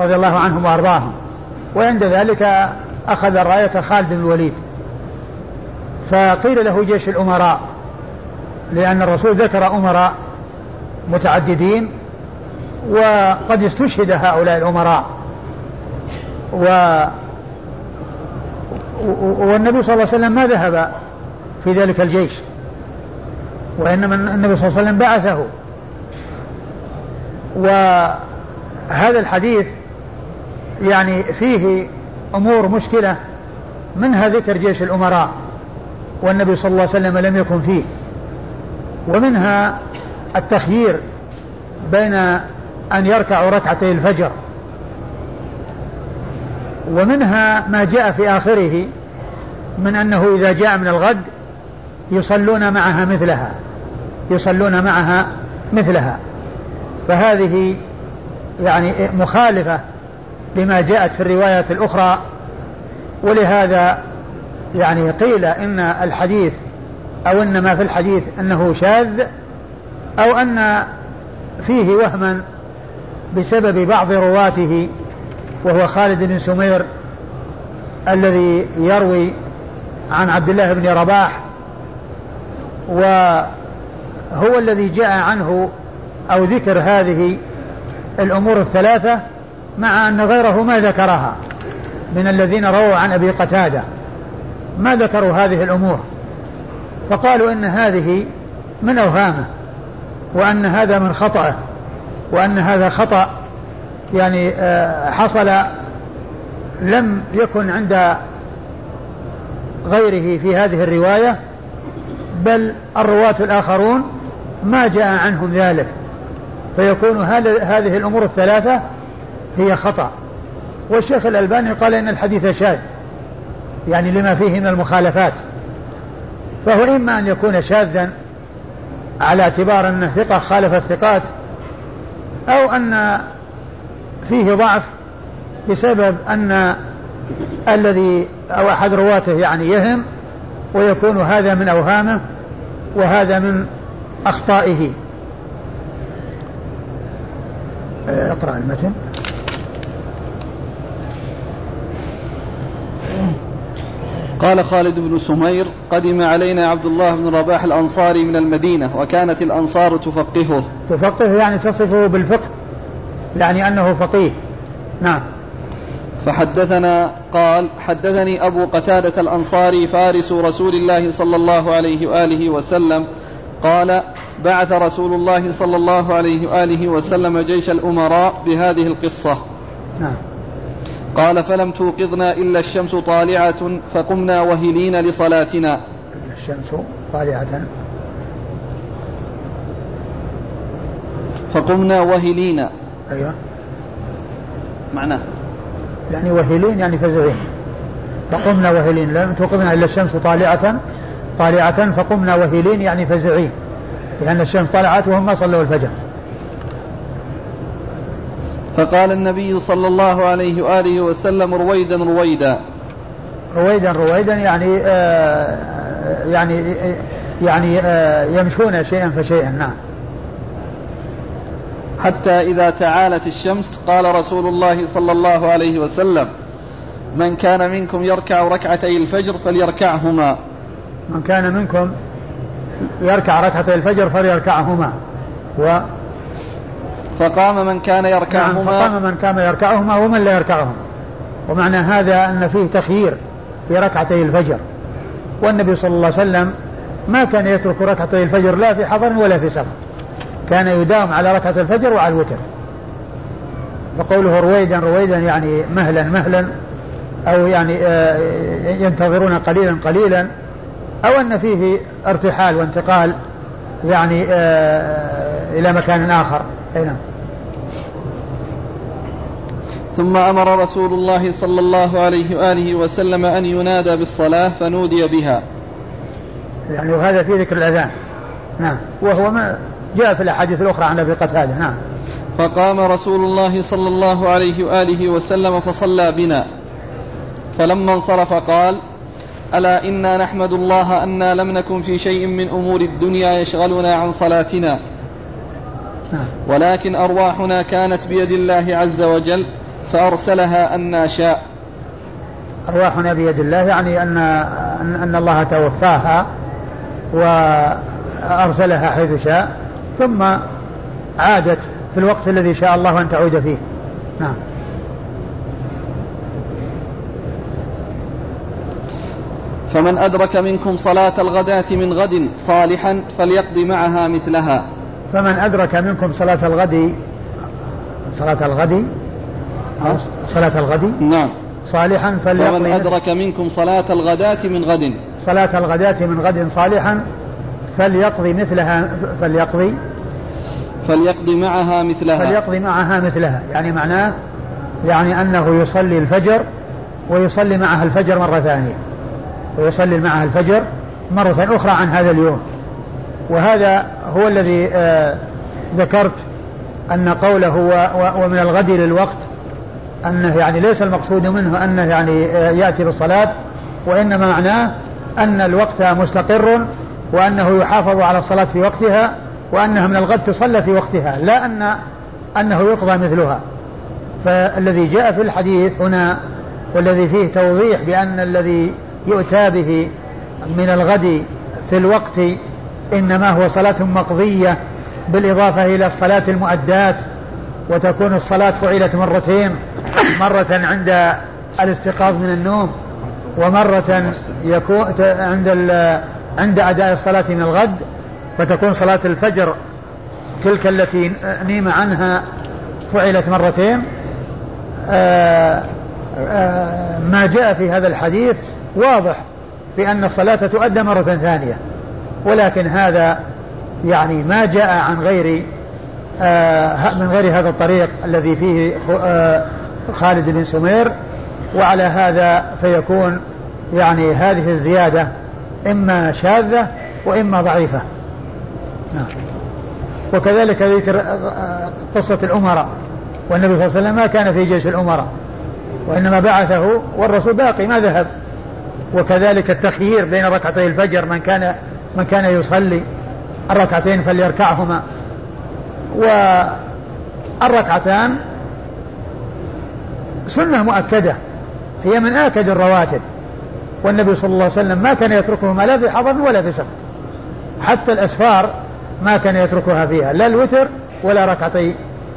رضي الله عنهم وأرضاهم وعند ذلك أخذ الراية خالد بن الوليد. فقيل له جيش الأمراء لأن الرسول ذكر أمراء متعددين وقد استشهد هؤلاء الأمراء. و والنبي صلى الله عليه وسلم ما ذهب في ذلك الجيش وإنما النبي صلى الله عليه وسلم بعثه. وهذا الحديث يعني فيه أمور مشكلة منها ذكر جيش الأمراء والنبي صلى الله عليه وسلم لم يكن فيه. ومنها التخيير بين أن يركعوا ركعتي الفجر. ومنها ما جاء في آخره من أنه إذا جاء من الغد يصلون معها مثلها يصلون معها مثلها. فهذه يعني مخالفة لما جاءت في الروايات الأخرى. ولهذا يعني قيل إن الحديث أو إن ما في الحديث أنه شاذ أو أن فيه وهما بسبب بعض رواته وهو خالد بن سمير الذي يروي عن عبد الله بن رباح وهو الذي جاء عنه أو ذكر هذه الأمور الثلاثة مع أن غيره ما ذكرها من الذين رووا عن أبي قتادة. ما ذكروا هذه الأمور. فقالوا إن هذه من أوهامه وأن هذا من خطأه. وأن هذا خطأ. يعني آه، حصل لم يكن عند غيره في هذه الرواية بل الرواة الآخرون ما جاء عنهم ذلك. فيكون هذه الأمور الثلاثة هي خطأ. والشيخ الألباني قال إن الحديث شاذ يعني لما فيه من المخالفات. فهو إما أن يكون شاذا على اعتبار أنه ثقة خالف الثقات أو أن فيه ضعف بسبب أن الذي أو أحد رواته يعني يهم ويكون هذا من أوهامه وهذا من أخطائه. أقرأ المتن. قال خالد بن سمير قدم علينا عبد الله بن رباح الأنصاري من المدينة وكانت الأنصار تفقهه. تفقهه يعني تصفه بالفقه يعني أنه فقيه. نعم. فحدثنا قال حدثني أبو قتادة الأنصاري فارس رسول الله صلى الله عليه وآله وسلم قال بعث رسول الله صلى الله عليه وآله وسلم جيش الأمراء بهذه القصة. نعم. قال فلم توقظنا إلا الشمس طالعة فقمنا وهلين لصلاتنا. الشمس طالعة. فقمنا وهلين. أيوة. معناه. يعني وهلين يعني فزعين. فقمنا وهلين. لم توقظنا إلا الشمس طالعة. طالعة فقمنا وهلين يعني فزعين. لأن الشمس طلعت وهم ما صلوا الفجر. فقال النبي صلى الله عليه وآله وسلم رويدا رويدا. رويدا رويدا يعني آه يعني يعني آه يمشون شيئا فشيئا نعم. حتى إذا تعالت الشمس قال رسول الله صلى الله عليه وسلم من كان منكم يركع ركعتي الفجر فليركعهما. من كان منكم يركع ركعتي الفجر فليركعهما. و فقام من كان يركعهما. نعم فقام من كان يركعهما ومن لا يركعهما. ومعنى هذا أن فيه تخيير في ركعتي الفجر. والنبي صلى الله عليه وسلم ما كان يترك ركعتي الفجر لا في حضر ولا في سفر. كان يداوم على ركعة الفجر وعلى الوتر. فقوله رويدا رويدا يعني مهلا مهلا أو يعني آه، ينتظرون قليلا قليلا. أو أن فيه ارتحال وانتقال يعني آه، إلى مكان آخر. أي نعم. ثم أمر رسول الله صلى الله عليه وآله وسلم أن ينادى بالصلاة فنودي بها. يعني وهذا في ذكر الأذان. نعم. وهو ما جاء في الأحاديث الأخرى عن أبي قتادة. نعم. فقام رسول الله صلى الله عليه وآله وسلم فصلى بنا. فلما انصرف قال ألا إنا نحمد الله أنا لم نكن في شيء من أمور الدنيا يشغلنا عن صلاتنا. ولكن أرواحنا كانت بيد الله عز وجل فأرسلها أن شاء أرواحنا بيد الله يعني أن أن الله توفاها وأرسلها حيث شاء ثم عادت في الوقت الذي شاء الله أن تعود فيه. نعم. فمن أدرك منكم صلاة الغداة من غد صالحا فليقضي معها مثلها. فمن أدرك منكم صلاة الغد صلاة الغد؟ صلاة الغد؟ نعم. صالحا فليقضي فمن أدرك منكم صلاة الغداة من غد. صلاة الغداة من غد صالحا فليقضي مثلها فليقضي فليقضي معها مثلها. فليقضي معها مثلها. يعني معناه يعني أنه يصلي الفجر ويصلي معها الفجر مرة ثانية. ويصلي معها الفجر مرة أخرى عن هذا اليوم. وهذا هو الذي آه ذكرت أن قوله ومن الغد للوقت أنه يعني ليس المقصود منه أنه يعني آه يأتي بالصلاة وإنما معناه أن الوقت مستقر وأنه يحافظ على الصلاة في وقتها وأنها من الغد تصلى في وقتها لا أن أنه يقضى مثلها. فالذي جاء في الحديث هنا والذي فيه توضيح بأن الذي يؤتى به من الغد في الوقت إنما هو صلاة مقضية بالإضافة إلى الصلاة المؤدات وتكون الصلاة فعلت مرتين مرة عند الاستيقاظ من النوم ومرة يكون عند عند أداء الصلاة من الغد فتكون صلاة الفجر تلك التي نيم عنها فعلت مرتين. آآ آآ ما جاء في هذا الحديث واضح في أن الصلاة تؤدى مرة ثانية. ولكن هذا يعني ما جاء عن غير من غير هذا الطريق الذي فيه خالد بن سمير. وعلى هذا فيكون يعني هذه الزيادة إما شاذة وإما ضعيفة. نعم. وكذلك ذكر قصة الأمراء والنبي صلى الله عليه وسلم ما كان في جيش الأمراء وإنما بعثه والرسول باقي ما ذهب. وكذلك التخيير بين ركعتي الفجر من كان من كان يصلي الركعتين فليركعهما. والركعتان سنة مؤكدة هي من آكد الرواتب. والنبي صلى الله عليه وسلم ما كان يتركهما لا في حضر ولا في سفر حتى الأسفار ما كان يتركها فيها لا الوتر ولا ركعتي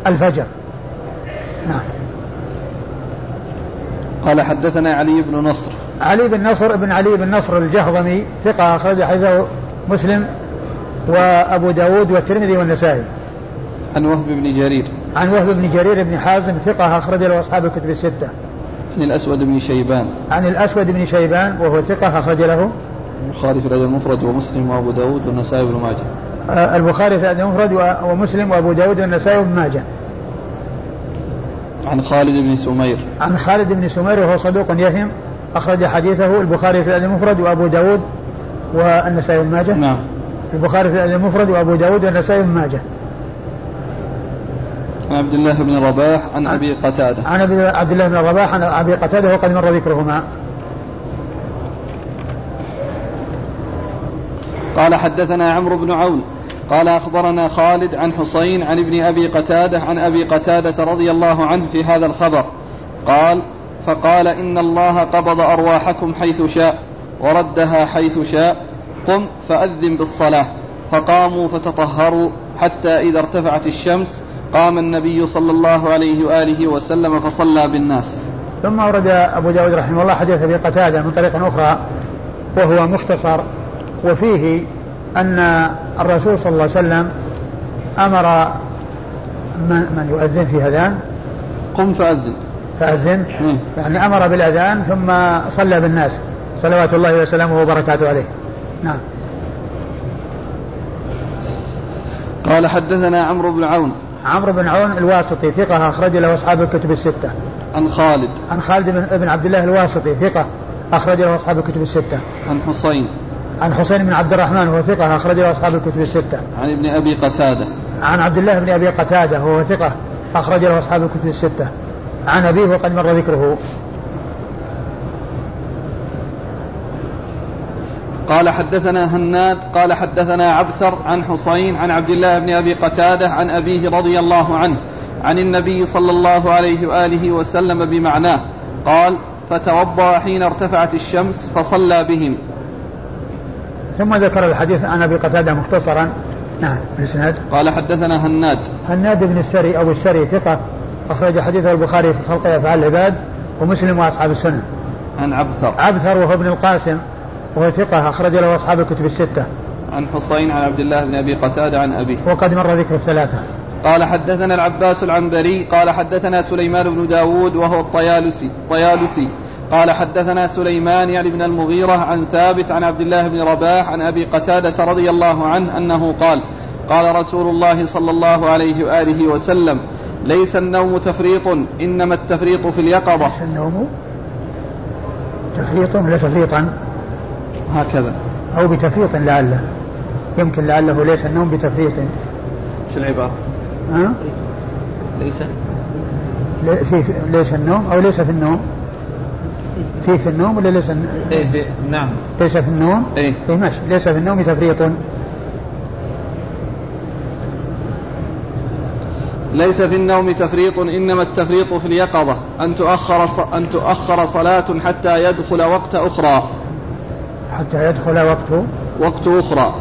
الفجر. نعم. قال حدثنا علي بن نصر. علي بن نصر بن علي بن نصر الجهضمي ثقة أخرج حديثه مسلم وأبو داود والترمذي والنسائي. عن وهب بن جرير. عن وهب بن جرير بن حازم ثقة أخرج له أصحاب الكتب الستة. عن الأسود بن شيبان. عن الأسود بن شيبان وهو ثقة أخرج له. البخاري في الأدب المفرد ومسلم وأبو داود والنسائي بن ماجه. آه، البخاري في الأدب المفرد ومسلم وأبو داود والنسائي بن ماجه. عن خالد بن سمير. عن خالد بن سمير وهو صدوق يهم أخرج حديثه البخاري في الأدب المفرد وأبو داود والنسائي بن ماجه؟ نعم. البخاري في الأدب المفرد وأبو داود والنسائي بن ماجه. عن عبد الله بن رباح عن أبي قتادة. عن عبد الله بن رباح عن أبي قتادة وقد مر ذكرهما. قال حدثنا عمرو بن عون. قال أخبرنا خالد عن حسين عن ابن أبي قتادة عن أبي قتادة رضي الله عنه في هذا الخبر. قال فقال إن الله قبض أرواحكم حيث شاء. وردها حيث شاء قم فأذن بالصلاة. فقاموا فتطهروا حتى إذا ارتفعت الشمس قام النبي صلى الله عليه وآله وسلم فصلى بالناس. ثم ورد أبو داود رحمه الله حديث أبي قتادة من طريق أخرى وهو مختصر وفيه أن الرسول صلى الله عليه وسلم أمر من, من يؤذن في أذان؟ قم فأذن. فأذن. يعني أمر بالأذان ثم صلى بالناس. صلوات الله وسلامه وبركاته عليه نعم قال حدثنا عمرو بن عون عمرو بن عون الواسطي ثقة أخرج له أصحاب الكتب الستة. عن خالد. عن خالد بن, عبد الله الواسطي ثقة أخرج له أصحاب الكتب الستة. عن حسين. عن حسين بن عبد الرحمن وهو ثقة أخرج له أصحاب الكتب الستة. عن ابن أبي قتادة. عن عبد الله بن أبي قتادة وهو ثقة أخرج له أصحاب الكتب الستة. عن أبيه وقد مر ذكره. قال حدثنا هناد قال حدثنا عبثر عن حصين عن عبد الله بن أبي قتادة عن أبيه رضي الله عنه عن النبي صلى الله عليه وآله وسلم بمعناه قال فتوضأ حين ارتفعت الشمس فصلى بهم. ثم ذكر الحديث عن أبي قتادة مختصرا. نعم الاسناد قال حدثنا هناد. هناد بن السري أو السري ثقة أخرج حديثه البخاري في خلق أفعال العباد ومسلم وأصحاب السنن عن عبثر. عبثر وهو ابن القاسم. وهو ثقة أخرج له أصحاب الكتب الستة. عن حصين عن عبد الله بن أبي قتادة عن أبيه. وقد مر ذكر الثلاثة. قال حدثنا العباس العنبري قال حدثنا سليمان بن داود وهو الطيالسي طيالسي قال حدثنا سليمان يعني بن المغيرة عن ثابت عن عبد الله بن رباح عن أبي قتادة رضي الله عنه أنه قال قال رسول الله صلى الله عليه وآله وسلم ليس النوم تفريط إنما التفريط في اليقظة ليس النوم تفريط ولا تفريطا هكذا. أو بتفريط لعله. يمكن لعله ليس النوم بتفريط. شو العبارة؟ ها؟ ليس. في ليس النوم أو ليس في النوم. في في النوم ولا ليس في نعم. ليس في النوم؟ إيه, إيه ماشي. ليس في النوم تفريط ليس في النوم تفريط إنما التفريط في اليقظة. أن تؤخر أن تؤخر صلاة حتى يدخل وقت أخرى. حتى يدخل وقت وقت أخرى.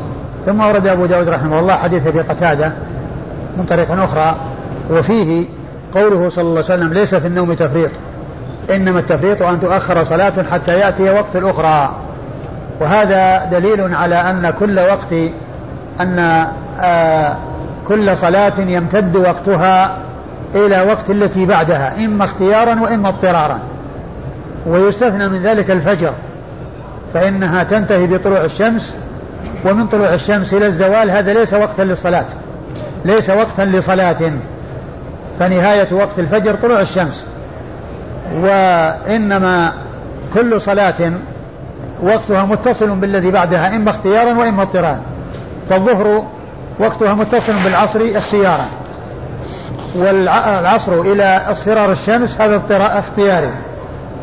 ثم ورد أبو داود رحمه الله حديث أبي قتادة من طريق أخرى وفيه قوله صلى الله عليه وسلم ليس في النوم تفريط إنما التفريط أن تؤخر صلاة حتى يأتي وقت الأخرى وهذا دليل على أن كل وقت أن آه كل صلاة يمتد وقتها إلى وقت التي بعدها إما اختيارا وإما اضطرارا ويستثنى من ذلك الفجر. فإنها تنتهي بطلوع الشمس ومن طلوع الشمس إلى الزوال هذا ليس وقتا للصلاة ليس وقتا لصلاة فنهاية وقت الفجر طلوع الشمس. وإنما كل صلاة وقتها متصل بالذي بعدها إما اختيارا وإما اضطرارا. فالظهر وقتها متصل بالعصر اختيارا. والعصر إلى اصفرار الشمس هذا اختياري.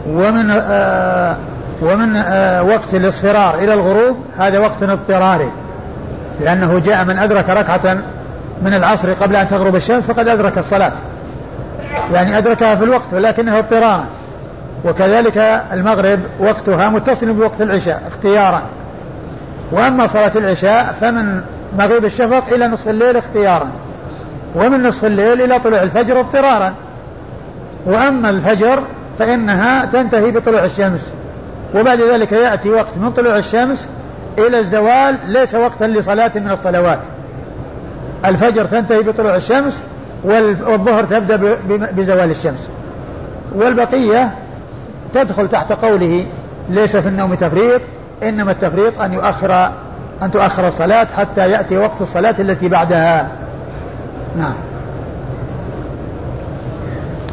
ومن آه ومن آه، وقت الاصفرار إلى الغروب هذا وقت اضطراري لأنه جاء من أدرك ركعة من العصر قبل أن تغرب الشمس فقد أدرك الصلاة. يعني أدركها في الوقت ولكنه اضطرارا. وكذلك المغرب وقتها متصل بوقت العشاء اختيارا. وأما صلاة العشاء فمن مغيب الشفق إلى نصف الليل اختيارا. ومن نصف الليل إلى طلوع الفجر اضطرارا. وأما الفجر فإنها تنتهي بطلوع الشمس. وبعد ذلك يأتي وقت من طلوع الشمس إلى الزوال ليس وقتا لصلاة من الصلوات. الفجر تنتهي بطلوع الشمس والظهر تبدأ بزوال الشمس. والبقية تدخل تحت قوله ليس في النوم تفريط إنما التفريط أن يؤخر أن تؤخر الصلاة حتى يأتي وقت الصلاة التي بعدها. نعم.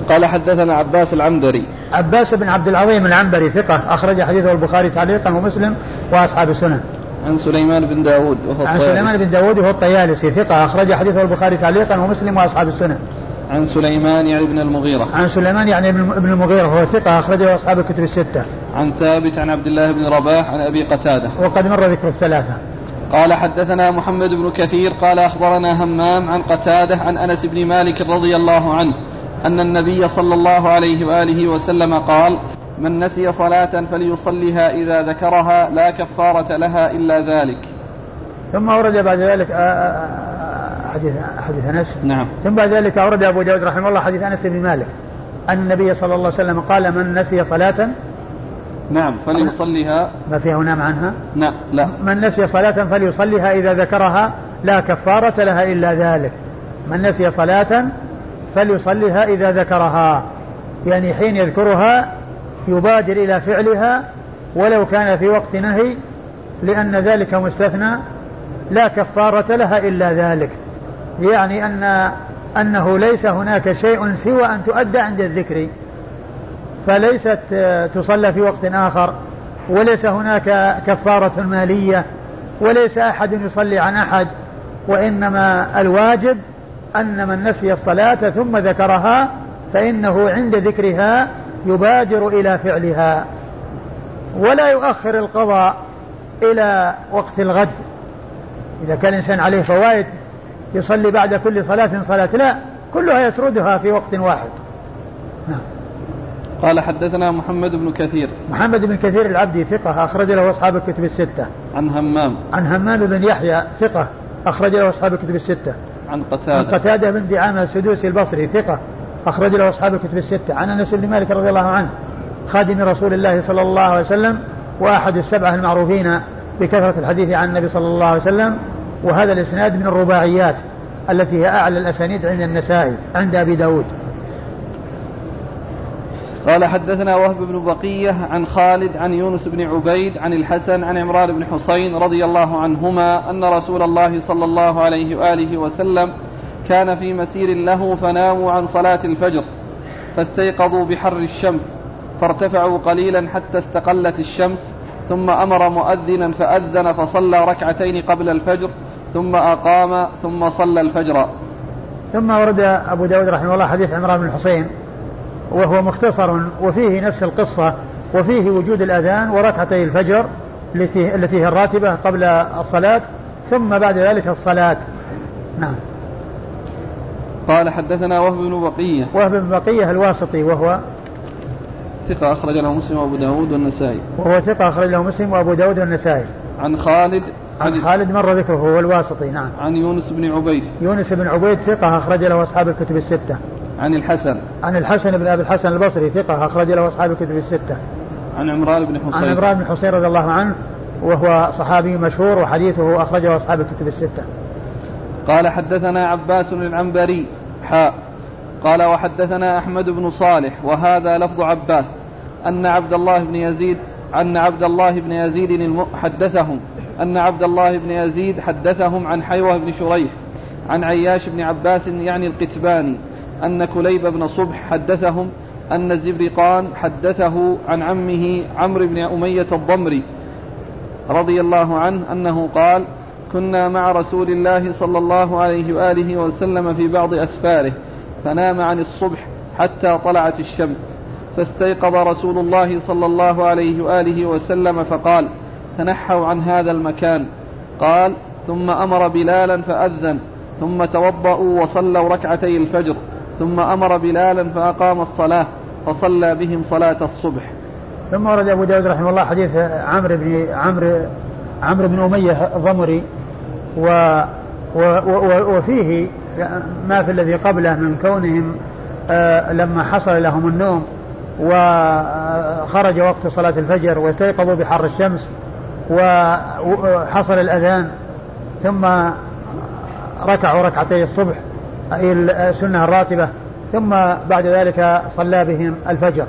قال حدثنا عباس العنبري عباس بن عبد العظيم العنبري ثقة أخرج حديثه البخاري تعليقا ومسلم وأصحاب السنن. عن سليمان بن داود وهو عن سليمان بن داود وهو الطيالسي ثقة أخرج حديثه البخاري تعليقا ومسلم وأصحاب السنن. عن سليمان يعني بن المغيرة. عن سليمان يعني ابن المغيرة وهو ثقة أخرجه أصحاب الكتب الستة. عن ثابت عن عبد الله بن رباح عن أبي قتادة. وقد مر ذكر الثلاثة. قال حدثنا محمد بن كثير قال أخبرنا همام عن قتادة عن أنس بن مالك رضي الله عنه أن النبي صلى الله عليه وآله وسلم قال من نسي صلاة فليصلها إذا ذكرها لا كفارة لها إلا ذلك. ثم ورد بعد ذلك آه، آه، آه، حديث حديث أنس. نعم. ثم بعد ذلك أورد أبو داود رحمه الله حديث أنس بن مالك. أن النبي صلى الله عليه وسلم قال من نسي صلاة نعم. فليصليها. ما فيها نام عنها؟ نعم. لا. من نسي صلاة فليصليها إذا ذكرها لا كفارة لها إلا ذلك. من نسي صلاة فليصليها إذا ذكرها. يعني حين يذكرها يبادر إلى فعلها ولو كان في وقت نهي لأن ذلك مستثنى لا كفارة لها إلا ذلك. يعني أن أنه ليس هناك شيء سوى أن تؤدى عند الذكر. فليست تصلى في وقت آخر وليس هناك كفارة مالية وليس أحد يصلي عن أحد وإنما الواجب أن من نسي الصلاة ثم ذكرها فإنه عند ذكرها يبادر إلى فعلها ولا يؤخر القضاء إلى وقت الغد. إذا كان الإنسان عليه فوائد يصلي بعد كل صلاة صلاة لا كلها يسردها في وقت واحد. نعم. قال حدثنا محمد بن كثير. محمد بن كثير العبدي ثقة أخرج له أصحاب الكتب الستة. عن همام. عن همام بن يحيى ثقة أخرج له أصحاب الكتب الستة. عن قتادة. عن قتادة بن دعامة السدوسي البصري ثقة. أخرج له أصحاب الكتب الستة. عن أنس بن مالك رضي الله عنه خادم رسول الله صلى الله عليه وسلم وأحد السبعة المعروفين بكثرة الحديث عن النبي صلى الله عليه وسلم وهذا الإسناد من الرباعيات التي هي أعلى الأسانيد عند النسائي عند أبي داود. قال حدثنا وهب بن بقية عن خالد عن يونس بن عبيد عن الحسن عن عمران بن حسين رضي الله عنهما أن رسول الله صلى الله عليه وآله وسلم كان في مسير له فناموا عن صلاة الفجر فاستيقظوا بحر الشمس فارتفعوا قليلا حتى استقلت الشمس ثم أمر مؤذنا فأذن فصلى ركعتين قبل الفجر ثم أقام ثم صلى الفجر. ثم ورد أبو داود رحمه الله حديث عمران بن الحسين وهو مختصر وفيه نفس القصة وفيه وجود الأذان وركعتي الفجر التي هي الراتبة قبل الصلاة ثم بعد ذلك الصلاة. نعم. قال حدثنا وهب بن بقية. وهب بن بقية الواسطي وهو ثقة أخرج له مسلم وأبو داود والنسائي. وهو ثقة أخرج له مسلم وأبو داود والنسائي. عن خالد عن خالد مر ذكره هو الواسطي نعم. عن يونس بن عبيد. يونس بن عبيد ثقة أخرج له أصحاب الكتب الستة. عن الحسن. عن الحسن بن أبي الحسن البصري ثقة أخرج له أصحاب الكتب الستة. عن عمران بن حصين. عن عمران بن حصين رضي الله عنه وهو صحابي مشهور وحديثه أخرجه أصحاب الكتب الستة. قال حدثنا عباس العنبري حاء قال وحدثنا أحمد بن صالح وهذا لفظ عباس. أن عبد الله بن يزيد أن عبد الله بن يزيد حدثهم. أن عبد الله بن يزيد حدثهم عن حيوة بن شريح عن عياش بن عباس يعني القتباني. أن كليب بن صبح حدثهم أن الزبرقان حدثه عن عمه عمرو بن أمية الضمري رضي الله عنه أنه قال كنا مع رسول الله صلى الله عليه وآله وسلم في بعض أسفاره فنام عن الصبح حتى طلعت الشمس فاستيقظ رسول الله صلى الله عليه وآله وسلم فقال تنحوا عن هذا المكان. قال ثم أمر بلالا فأذن ثم توضأوا وصلوا ركعتي الفجر ثم أمر بلالا فأقام الصلاة فصلى بهم صلاة الصبح. ثم ورد أبو داود رحمه الله حديث عمرو بن عمرو عمرو بن أمية الضمري و و و وفيه ما في الذي قبله من كونهم آه لما حصل لهم النوم وخرج وقت صلاة الفجر واستيقظوا بحر الشمس وحصل الأذان ثم ركعوا ركعتي الصبح. السنة الراتبة ثم بعد ذلك صلى بهم الفجر.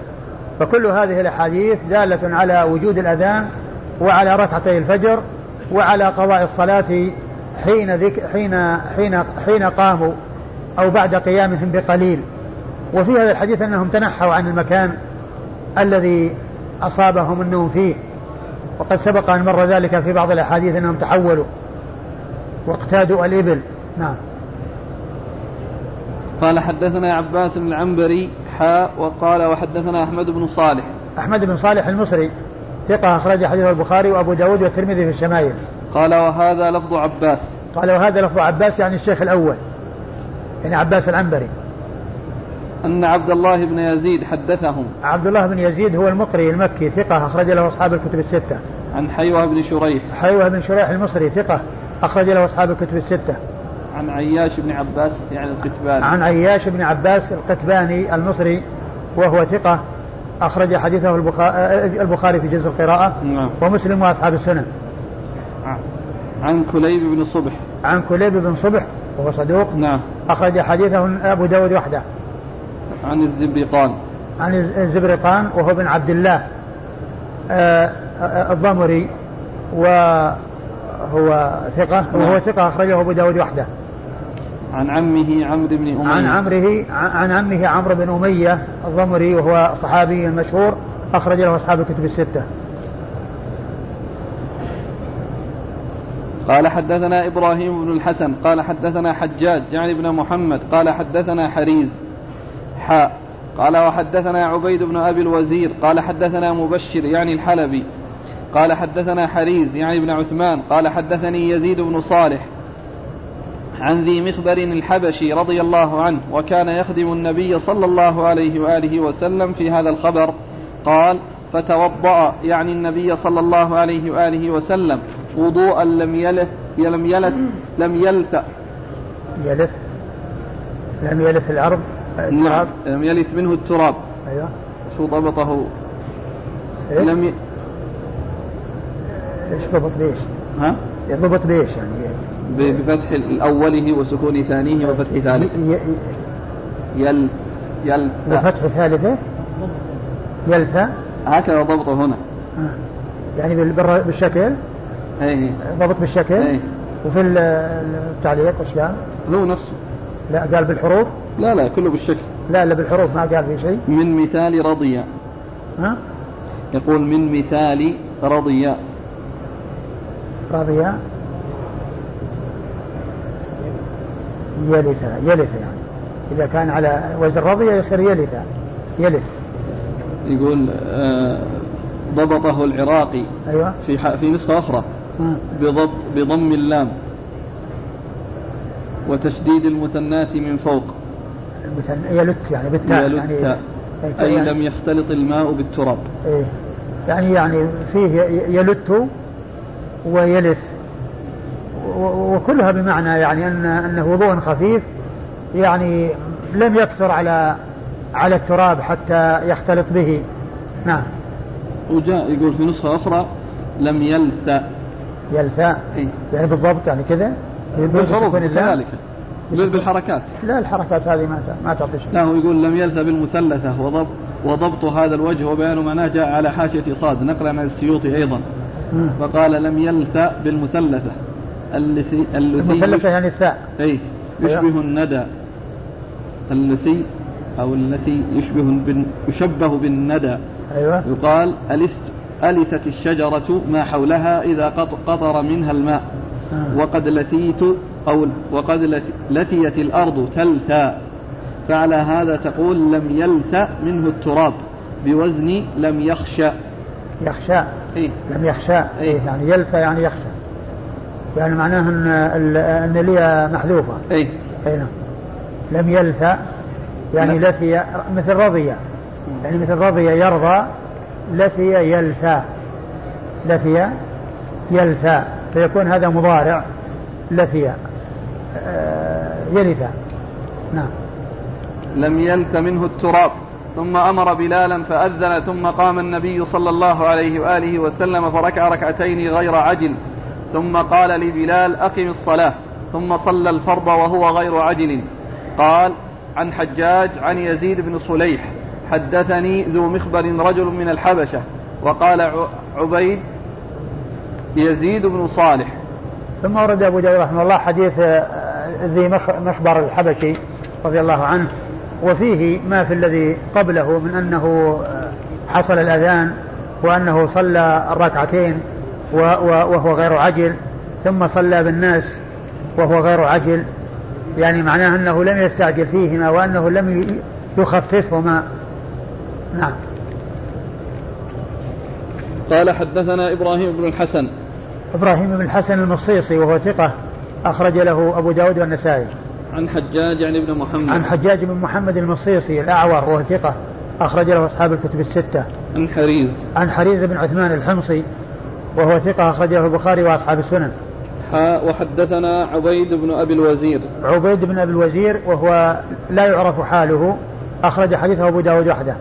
فكل هذه الأحاديث دالة على وجود الأذان وعلى ركعتي الفجر وعلى قضاء الصلاة حين ذك حين حين حين قاموا أو بعد قيامهم بقليل. وفي هذا الحديث أنهم تنحوا عن المكان الذي أصابهم النوم فيه. وقد سبق أن مر ذلك في بعض الأحاديث أنهم تحولوا واقتادوا الإبل. نعم. قال حدثنا عباس بن العنبري حاء وقال وحدثنا أحمد بن صالح. أحمد بن صالح المصري ثقة أخرج حديث البخاري وأبو داود والترمذي في الشمائل. قال وهذا لفظ عباس. قال وهذا لفظ عباس يعني الشيخ الأول يعني عباس العنبري. أن عبد الله بن يزيد حدثهم. عبد الله بن يزيد هو المقري المكي ثقة أخرج له أصحاب الكتب الستة. عن حيوة بن شريح. حيوة بن شريح المصري ثقة أخرج له أصحاب الكتب الستة. عن عياش بن عباس يعني القتباني. عن عياش بن عباس القتباني المصري وهو ثقة أخرج حديثه البخاري في جزء القراءة نعم. ومسلم وأصحاب السنن. عن كليب بن صبح. عن كليب بن صبح وهو صدوق. نعم. أخرج حديثه أبو داود وحده. عن الزبرقان عن الزبرقان وهو ابن عبد الله آه، آه، الضمري وهو ثقة وهو نعم. ثقة أخرجه أبو داود وحده. عن عمه عمرو بن أمية. عن عمره عن عمه عمرو بن أمية الضمري وهو صحابي مشهور أخرج له أصحاب الكتب الستة. قال حدثنا إبراهيم بن الحسن قال حدثنا حجاج يعني بن محمد قال حدثنا حريز حاء قال وحدثنا عبيد بن أبي الوزير قال حدثنا مبشر يعني الحلبي قال حدثنا حريز يعني بن عثمان قال حدثني يزيد بن صالح عن ذي مخبر الحبشي رضي الله عنه وكان يخدم النبي صلى الله عليه وآله وسلم في هذا الخبر. قال فتوضأ يعني النبي صلى الله عليه وآله وسلم. وضوءا لم يلث لم يلث لم يلث يلث؟ لم يلث الأرض؟ نعم لم يلث منه التراب. أيوه. شو ضبطه؟ إيه؟ لم ي... إيش ضبط بيش؟ ها؟ ضبط بيش يعني؟ بفتح الأوله وسكون ثانية وفتح ثالثه يل يل وفتح ثالثة؟ يلثى هكذا ضبطه هنا. يعني بالشكل؟ اي ضبط بالشكل؟ اي وفي التعليق وش قال؟ هو نفسه لا قال بالحروف؟ لا لا كله بالشكل. لا لا بالحروف ما قال في شيء. من مثال رضي ها؟ يقول من مثال رضي رضي يلث يلث يعني. إذا كان على وزن رضي يصير يلث يلث. يقول آه ضبطه العراقي أيوة. في في نسخة أخرى. بضبط بضم اللام. وتشديد المثنات من فوق. يلت يعني بالتاء يلت يعني أي يعني لم يختلط الماء بالتراب. إيه. يعني يعني فيه يلت ويلث. وكلها بمعنى يعني أن أنه وضوء خفيف يعني لم يكثر على على التراب حتى يختلط به. نعم. وجاء يقول في نسخة أخرى لم يلثى يلثى إيه؟ يعني بالضبط يعني كذا؟ بالحروف كذلك. بالحركات. لا الحركات هذه ما ما تعطي شيء. لا هو يقول لم يلثى بالمثلثة. وضبط وضبط هذا الوجه وبيان معناه جاء على حاشية صاد نقلا عن السيوطي أيضا. فقال لم يلثى بالمثلثة. اللثي المثلثة يعني الثاء أي يشبه. الندى اللثي أو التي يشبه بن يشبه بالندى أيوة. يقال ألست ألثت الشجرة ما حولها إذا قطر منها الماء آه. وقد لتيت أو وقد لتيت الأرض تلثى فعلى هذا تقول لم يلث منه التراب بوزن لم يخشى يخشى إيه؟ لم يخشى إيه؟ يعني يلثى يعني يخشى يعني معناه أن أن الياء محذوفة. إي. أي نعم. لم يلثى يعني. لثي مثل رضي. يعني مثل رضي يرضى لثي يلثى. لثي يلثى. فيكون هذا مضارع لثي آه يلثى نعم. لم يلث منه التراب. ثم أمر بلالا فأذن ثم قام النبي صلى الله عليه وآله وسلم فركع ركعتين غير عجل. ثم قال لبلال أقم الصلاة ثم صلى الفرض وهو غير عجل قال عن حجاج عن يزيد بن صليح حدثني ذو مخبر رجل من الحبشة وقال عبيد يزيد بن صالح. ثم ورد أبو داود رحمه الله حديث آه، ذي مخبر الحبشي رضي الله عنه وفيه ما في الذي قبله من أنه آه، حصل الأذان وأنه صلى الركعتين وهو غير عجل ثم صلى بالناس وهو غير عجل. يعني معناه أنه لم يستعجل فيهما وأنه لم يخففهما. نعم. قال حدثنا إبراهيم بن الحسن. إبراهيم بن الحسن المصيصي وهو ثقة أخرج له أبو داود والنسائي. عن حجاج يعني بن محمد. عن حجاج بن محمد المصيصي الأعور وهو ثقة أخرج له أصحاب الكتب الستة. عن حريز. عن حريز بن عثمان الحمصي وهو ثقة أخرج له البخاري وأصحاب السنن. وحدثنا عبيد بن أبي الوزير. عبيد بن أبي الوزير وهو لا يعرف حاله أخرج حديثه أبو داود وحده.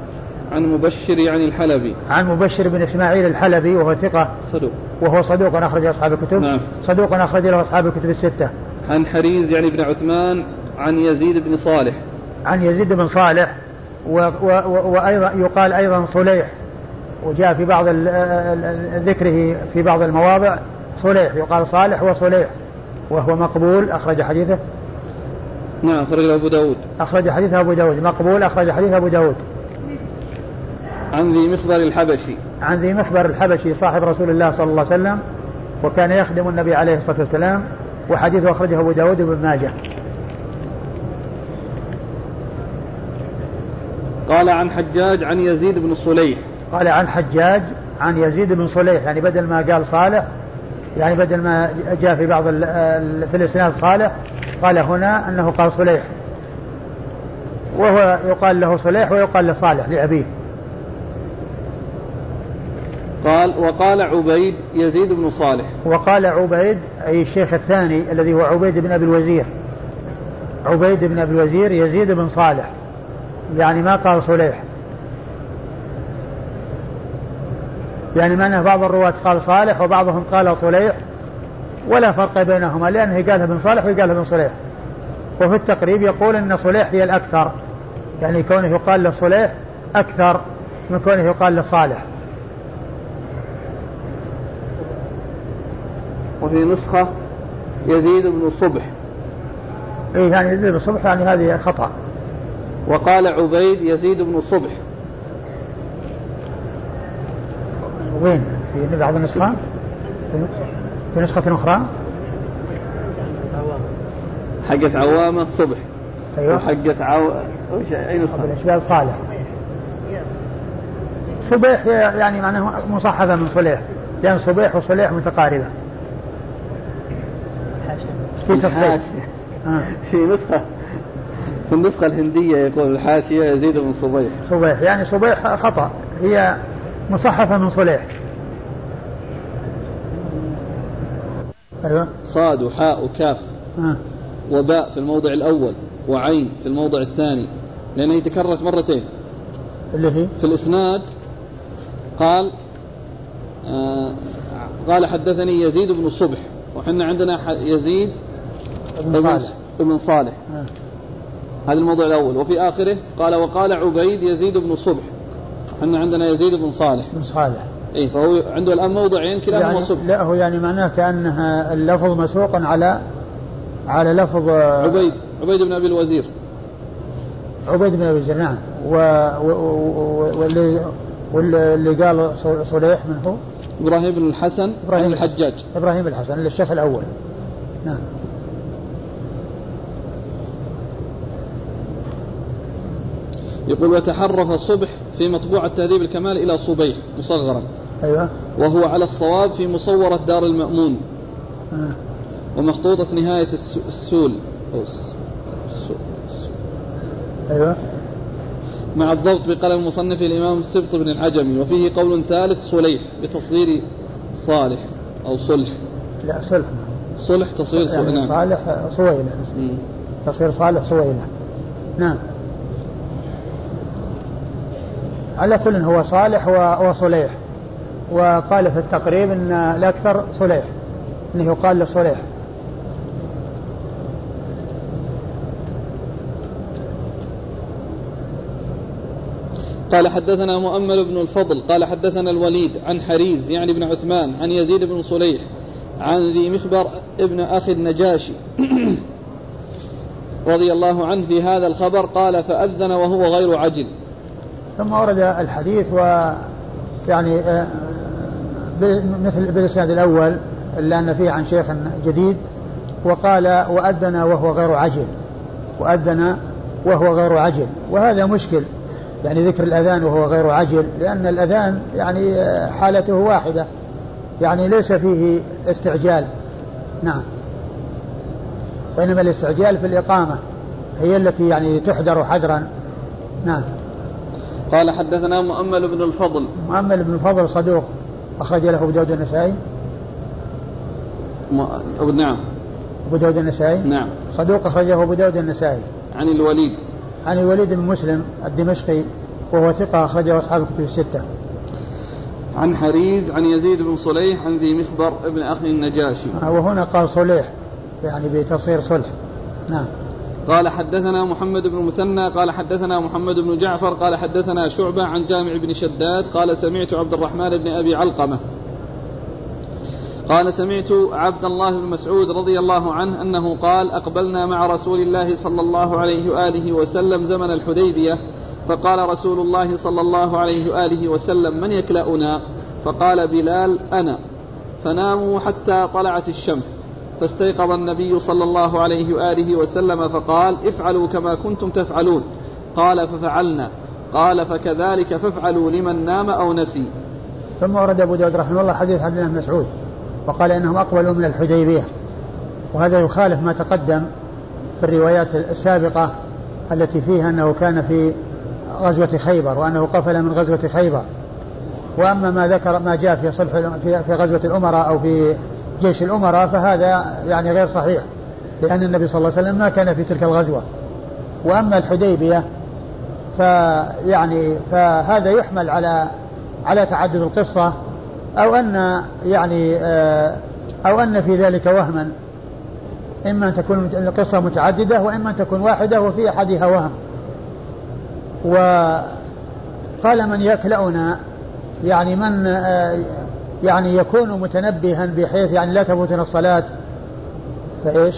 عن مبشر يعني الحلبي. عن مبشر بن إسماعيل الحلبي وهو ثقة. صدوق. وهو صدوق أخرج أصحاب الكتب. نعم. صدوق أخرج له أصحاب الكتب الستة. عن حريز يعني بن عثمان عن يزيد بن صالح. عن يزيد بن صالح و و وأيضا يقال أيضا صليح. وجاء في بعض ذكره في بعض المواضع صليح يقال صالح وصليح وهو مقبول أخرج حديثه. نعم أخرج أبو داود. أخرج حديث أبو داود مقبول أخرج حديث أبو داود. عن ذي مخبر الحبشي. عن ذي مخبر الحبشي صاحب رسول الله صلى الله عليه وسلم وكان يخدم النبي عليه الصلاة والسلام وحديثه أخرجه أبو داود وابن ماجه. قال عن حجاج عن يزيد بن صليح. قال عن حجاج عن يزيد بن صليح يعني بدل ما قال صالح يعني بدل ما جاء في بعض في الإسناد صالح قال هنا أنه قال صليح. وهو يقال له صليح ويقال له صالح لأبيه. قال وقال عبيد يزيد بن صالح. وقال عبيد أي الشيخ الثاني الذي هو عبيد بن أبي الوزير. عبيد بن أبي الوزير يزيد بن صالح يعني ما قال صليح. يعني معناه بعض الرواة قال صالح وبعضهم قال صليح ولا فرق بينهما لأنه قالها بن صالح وقالها بن صليح. وفي التقريب يقول أن صليح هي الأكثر يعني كونه يقال له صليح أكثر من كونه يقال له صالح. وفي نسخة يزيد بن صبح. إيه يعني يزيد بن صبح يعني هذه خطأ. وقال عبيد يزيد بن صبح. وين؟ في بعض النسخة؟ في نسخة أخرى؟ حقت عوامة صبح. أيوة. وحقت عو... أي نسخة؟ الأشبال صالح؟ صبيح يعني معناه مصحفة من صليح. لأن صبيح وصليح متقاربة. في تصحيح آه. في نسخة. في النسخة الهندية يقول الحاشية يزيد بن صبيح. صبيح. يعني صبيح خطأ. هي مصحفة من صليح. أيوة. صاد وحاء وكاف. آه. وباء في الموضع الأول وعين في الموضع الثاني لأنه تكررت مرتين. اللي هي؟ في الإسناد قال آه قال حدثني يزيد بن الصبح وحنا عندنا يزيد بن صالح. ابن صالح. آه. هذا الموضوع الأول. وفي آخره قال وقال عبيد يزيد بن الصبح إحنا عندنا يزيد بن صالح. بن صالح. اي فهو عنده الآن موضعين كلاهما يعني صبح لا هو يعني معناه كانها اللفظ مسوق على على لفظ عبيد عبيد بن أبي الوزير. عبيد بن أبي الوزير نعم. و... و... واللي واللي قال صليح من هو؟ إبراهيم بن الحسن إبراهيم الحجاج. إبراهيم الحسن الشيخ الأول. نعم. يقول وتحرف الصبح في مطبوعة تهذيب الكمال إلى صبيح مصغرا. أيوة. وهو على الصواب في مصورة دار المأمون. آه. ومخطوطة نهاية السول. أيوة. مع الضبط بقلم مصنف الإمام السبط بن العجمي. وفيه قول ثالث صليح بتصغير صالح أو صلح. لا صلح. صلح تصغير يعني نعم. صالح صويلة. تصغير صالح صويلة. نعم. على كل هو صالح وصليح. وقال في التقريب إن الأكثر صليح. إنه يقال لصليح. قال حدثنا مؤمل بن الفضل. قال حدثنا الوليد عن حريز يعني بن عثمان عن يزيد بن صليح عن ذي مخبر ابن أخي النجاشي. رضي الله عنه في هذا الخبر قال فأذن وهو غير عجل. ثم ورد الحديث و يعني آه، مثل بالإسناد الأول إلا أن فيه عن شيخ جديد وقال وأذن وهو غير عجل. وأذن وهو غير عجل. وهذا مشكل يعني ذكر الأذان وهو غير عجل لأن الأذان يعني آه، حالته واحدة يعني ليس فيه استعجال. نعم. وإنما الاستعجال في الإقامة هي التي يعني تحذر حذرا. نعم. قال حدثنا مؤمل بن الفضل. مؤمل بن الفضل صدوق. أخرج له أبو داود النسائي. م... نعم. أبو داود النسائي. نعم. صدوق أخرجه أبو داود النسائي. عن الوليد. عن الوليد بن مسلم الدمشقي وهو ثقة أخرجه أصحاب الكتب الستة. عن حريز عن يزيد بن صليح عن ذي مخبر ابن أخي النجاشي. وهنا قال صليح يعني بتصير صلح. نعم. قال حدثنا محمد بن مثنى قال حدثنا محمد بن جعفر قال حدثنا شعبة عن جامع بن شداد قال سمعت عبد الرحمن بن أبي علقمة. قال سمعت عبد الله بن مسعود رضي الله عنه أنه قال أقبلنا مع رسول الله صلى الله عليه وآله وسلم زمن الحديبية فقال رسول الله صلى الله عليه وآله وسلم من يكلأنا؟ فقال بلال أنا. فناموا حتى طلعت الشمس. فاستيقظ النبي صلى الله عليه وآله وسلم فقال افعلوا كما كنتم تفعلون. قال ففعلنا. قال فكذلك فافعلوا لمن نام أو نسي. ثم ورد أبو داود رحمه الله حديث عبد الله بن مسعود وقال إنهم أقبلوا من الحديبية وهذا يخالف ما تقدم في الروايات السابقة التي فيها أنه كان في غزوة خيبر وأنه قفل من غزوة خيبر. وأما ما ذكر ما جاء في صلح في, غزوة الأمراء أو في جيش الأمراء فهذا يعني غير صحيح لأن النبي صلى الله عليه وسلم ما كان في تلك الغزوة. وأما الحديبية فيعني فهذا يحمل على على تعدد القصة أو أن يعني آه، أو أن في ذلك وهما. إما أن تكون القصة متعددة وإما أن تكون واحدة وفي أحدها وهم. وقال من يكلأنا يعني من آه، يعني يكون متنبها بحيث يعني لا تفوتنا الصلاة. فإيش؟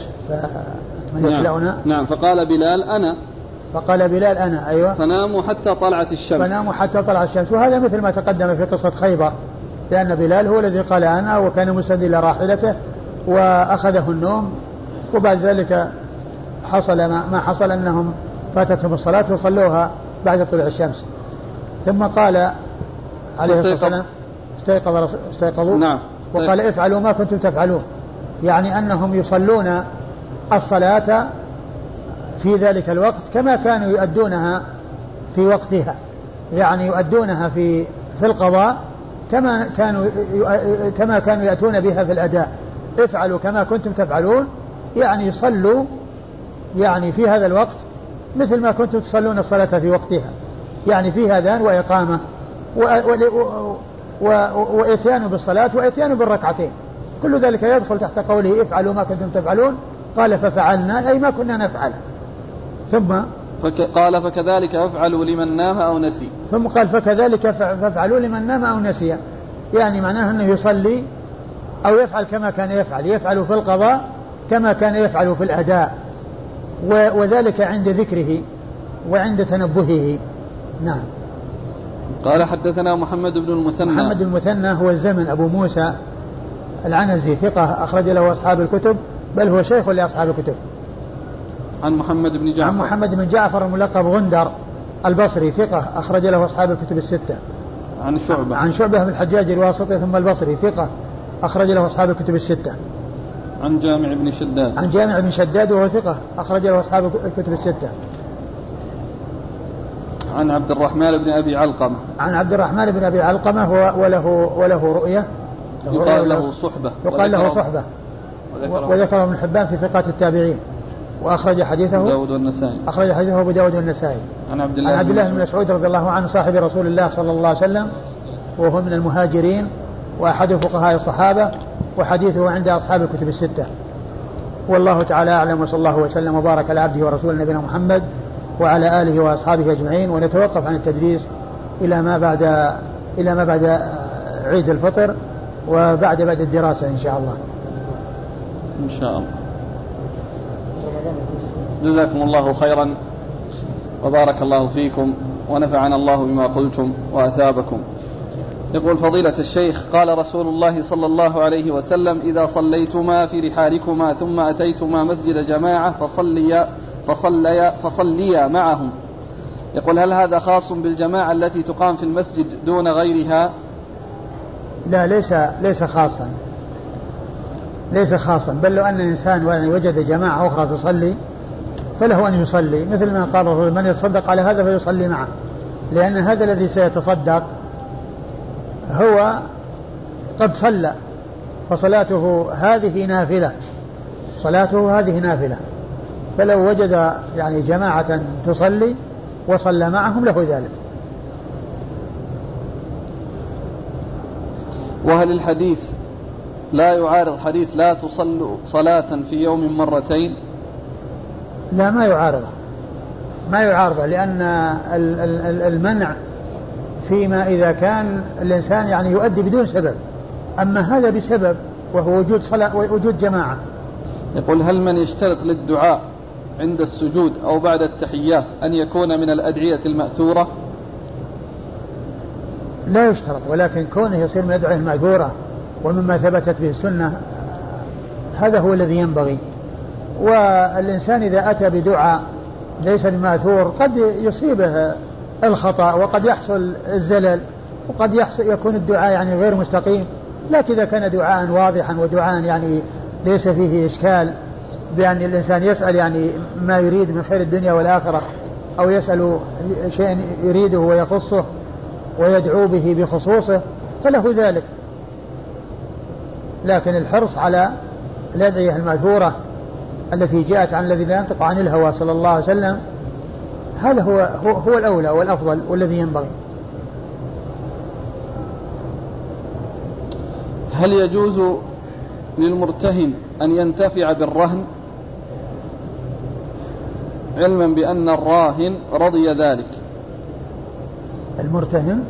من نعم. نعم فقال بلال أنا. فقال بلال أنا أيوة. فناموا حتى طلعت الشمس. فناموا حتى طلعت الشمس. وهذا مثل ما تقدم في قصة خيبر لأن بلال هو الذي قال أنا وكان مسند إلى راحلته وأخذه النوم وبعد ذلك حصل ما حصل أنهم فاتتهم الصلاة وصلوها بعد طلوع الشمس. ثم قال عليه الصلاة والسلام استيقظ استيقظوا نعم. وقال افعلوا ما كنتم تفعلون. يعني أنهم يصلون الصلاة في ذلك الوقت كما كانوا يؤدونها في وقتها. يعني يؤدونها في في القضاء كما كانوا كما كانوا يأتون بها في الأداء. افعلوا كما كنتم تفعلون. يعني صلوا يعني في هذا الوقت مثل ما كنتم تصلون الصلاة في وقتها. يعني في أذان وإقامة وإتيان بالصلاة وإتيان بالركعتين. كل ذلك يدخل تحت قوله افعلوا ما كنتم تفعلون. قال ففعلنا أي ما كنا نفعل. ثم فك قال فكذلك افعلوا لمن نام أو نسي. ثم قال فكذلك فافعلوا لمن نام أو نسي. يعني معناه أنه يصلي أو يفعل كما كان يفعل. يفعل في القضاء كما كان يفعل في الأداء. وذلك عند ذكره وعند تنبهه. نعم. قال حدثنا محمد بن المثنى. محمد بن المثنى هو الزمن أبو موسى العنزي ثقة أخرج له أصحاب الكتب بل هو شيخ لأصحاب الكتب. عن محمد بن جعفر. عن محمد بن جعفر الملقب غندر البصري ثقة أخرج له أصحاب الكتب الستة. عن شعبة. عن شعبة بن الحجاج الواسطي ثم البصري ثقة أخرج له أصحاب الكتب الستة. عن جامع بن شداد. عن جامع بن شداد وهو ثقة أخرج له أصحاب الكتب الستة. عن عبد الرحمن بن أبي علقمة. عن عبد الرحمن بن أبي علقمة وله وله رؤية. يقال له صحبة. يقال له صحبة. وذكره. ابن حبان في ثقات التابعين. وأخرج حديثه. داود والنسائي. أخرج حديثه أبو داود والنسائي. عن عبد الله عن عبد الله بن مسعود رضي الله عنه صاحب رسول الله صلى الله عليه وسلم وهو من المهاجرين وأحد فقهاء الصحابة وحديثه عند أصحاب الكتب الستة. والله تعالى أعلم وصلى الله وسلم وبارك على عبده ورسوله نبينا محمد وعلى آله وأصحابه أجمعين ونتوقف عن التدريس إلى ما بعد إلى ما بعد عيد الفطر وبعد بعد الدراسة إن شاء الله. إن شاء الله. جزاكم الله خيرا وبارك الله فيكم ونفعنا الله بما قلتم وأثابكم. يقول فضيلة الشيخ قال رسول الله صلى الله عليه وسلم إذا صليتما في رحالكما ثم أتيتما مسجد جماعة فصليا فصليا فصليا معهم. يقول هل هذا خاص بالجماعة التي تقام في المسجد دون غيرها؟ لا ليس ليس خاصا. ليس خاصا. بل لو أن الإنسان وجد جماعة أخرى تصلي فله أن يصلي. مثل ما قال من يتصدق على هذا فيصلي معه. لأن هذا الذي سيتصدق هو قد صلى فصلاته هذه نافلة. صلاته هذه نافلة. فلو وجد يعني جماعة تصلي وصلى معهم له ذلك. وهل الحديث لا يعارض حديث لا تصلوا صلاة في يوم مرتين؟ لا ما يعارضه. ما يعارضه لأن المنع فيما إذا كان الإنسان يعني يؤدي بدون سبب. أما هذا بسبب وهو وجود صلاة وجود جماعة. يقول هل من يشترط للدعاء عند السجود أو بعد التحيات أن يكون من الأدعية المأثورة؟ لا يشترط ولكن كونه يصير من الأدعية المأثورة ومما ثبتت به السنة هذا هو الذي ينبغي. والإنسان إذا أتى بدعاء ليس بماثور قد يصيبه الخطأ وقد يحصل الزلل وقد يحصل يكون الدعاء يعني غير مستقيم. لكن إذا كان دعاء واضحا ودعاء يعني ليس فيه إشكال بأن الإنسان يسأل يعني ما يريد من خير الدنيا والآخرة أو يسأل شيء يريده ويخصه ويدعو به بخصوصه فله ذلك. لكن الحرص على الأدعية المأثورة التي جاءت عن الذي لا ينطق عن الهوى صلى الله عليه وسلم هذا هو هو, هو الأولى والأفضل والذي ينبغي. هل يجوز للمرتهن أن ينتفع بالرهن؟ علما بأن الراهن رضي ذلك. المرتهن؟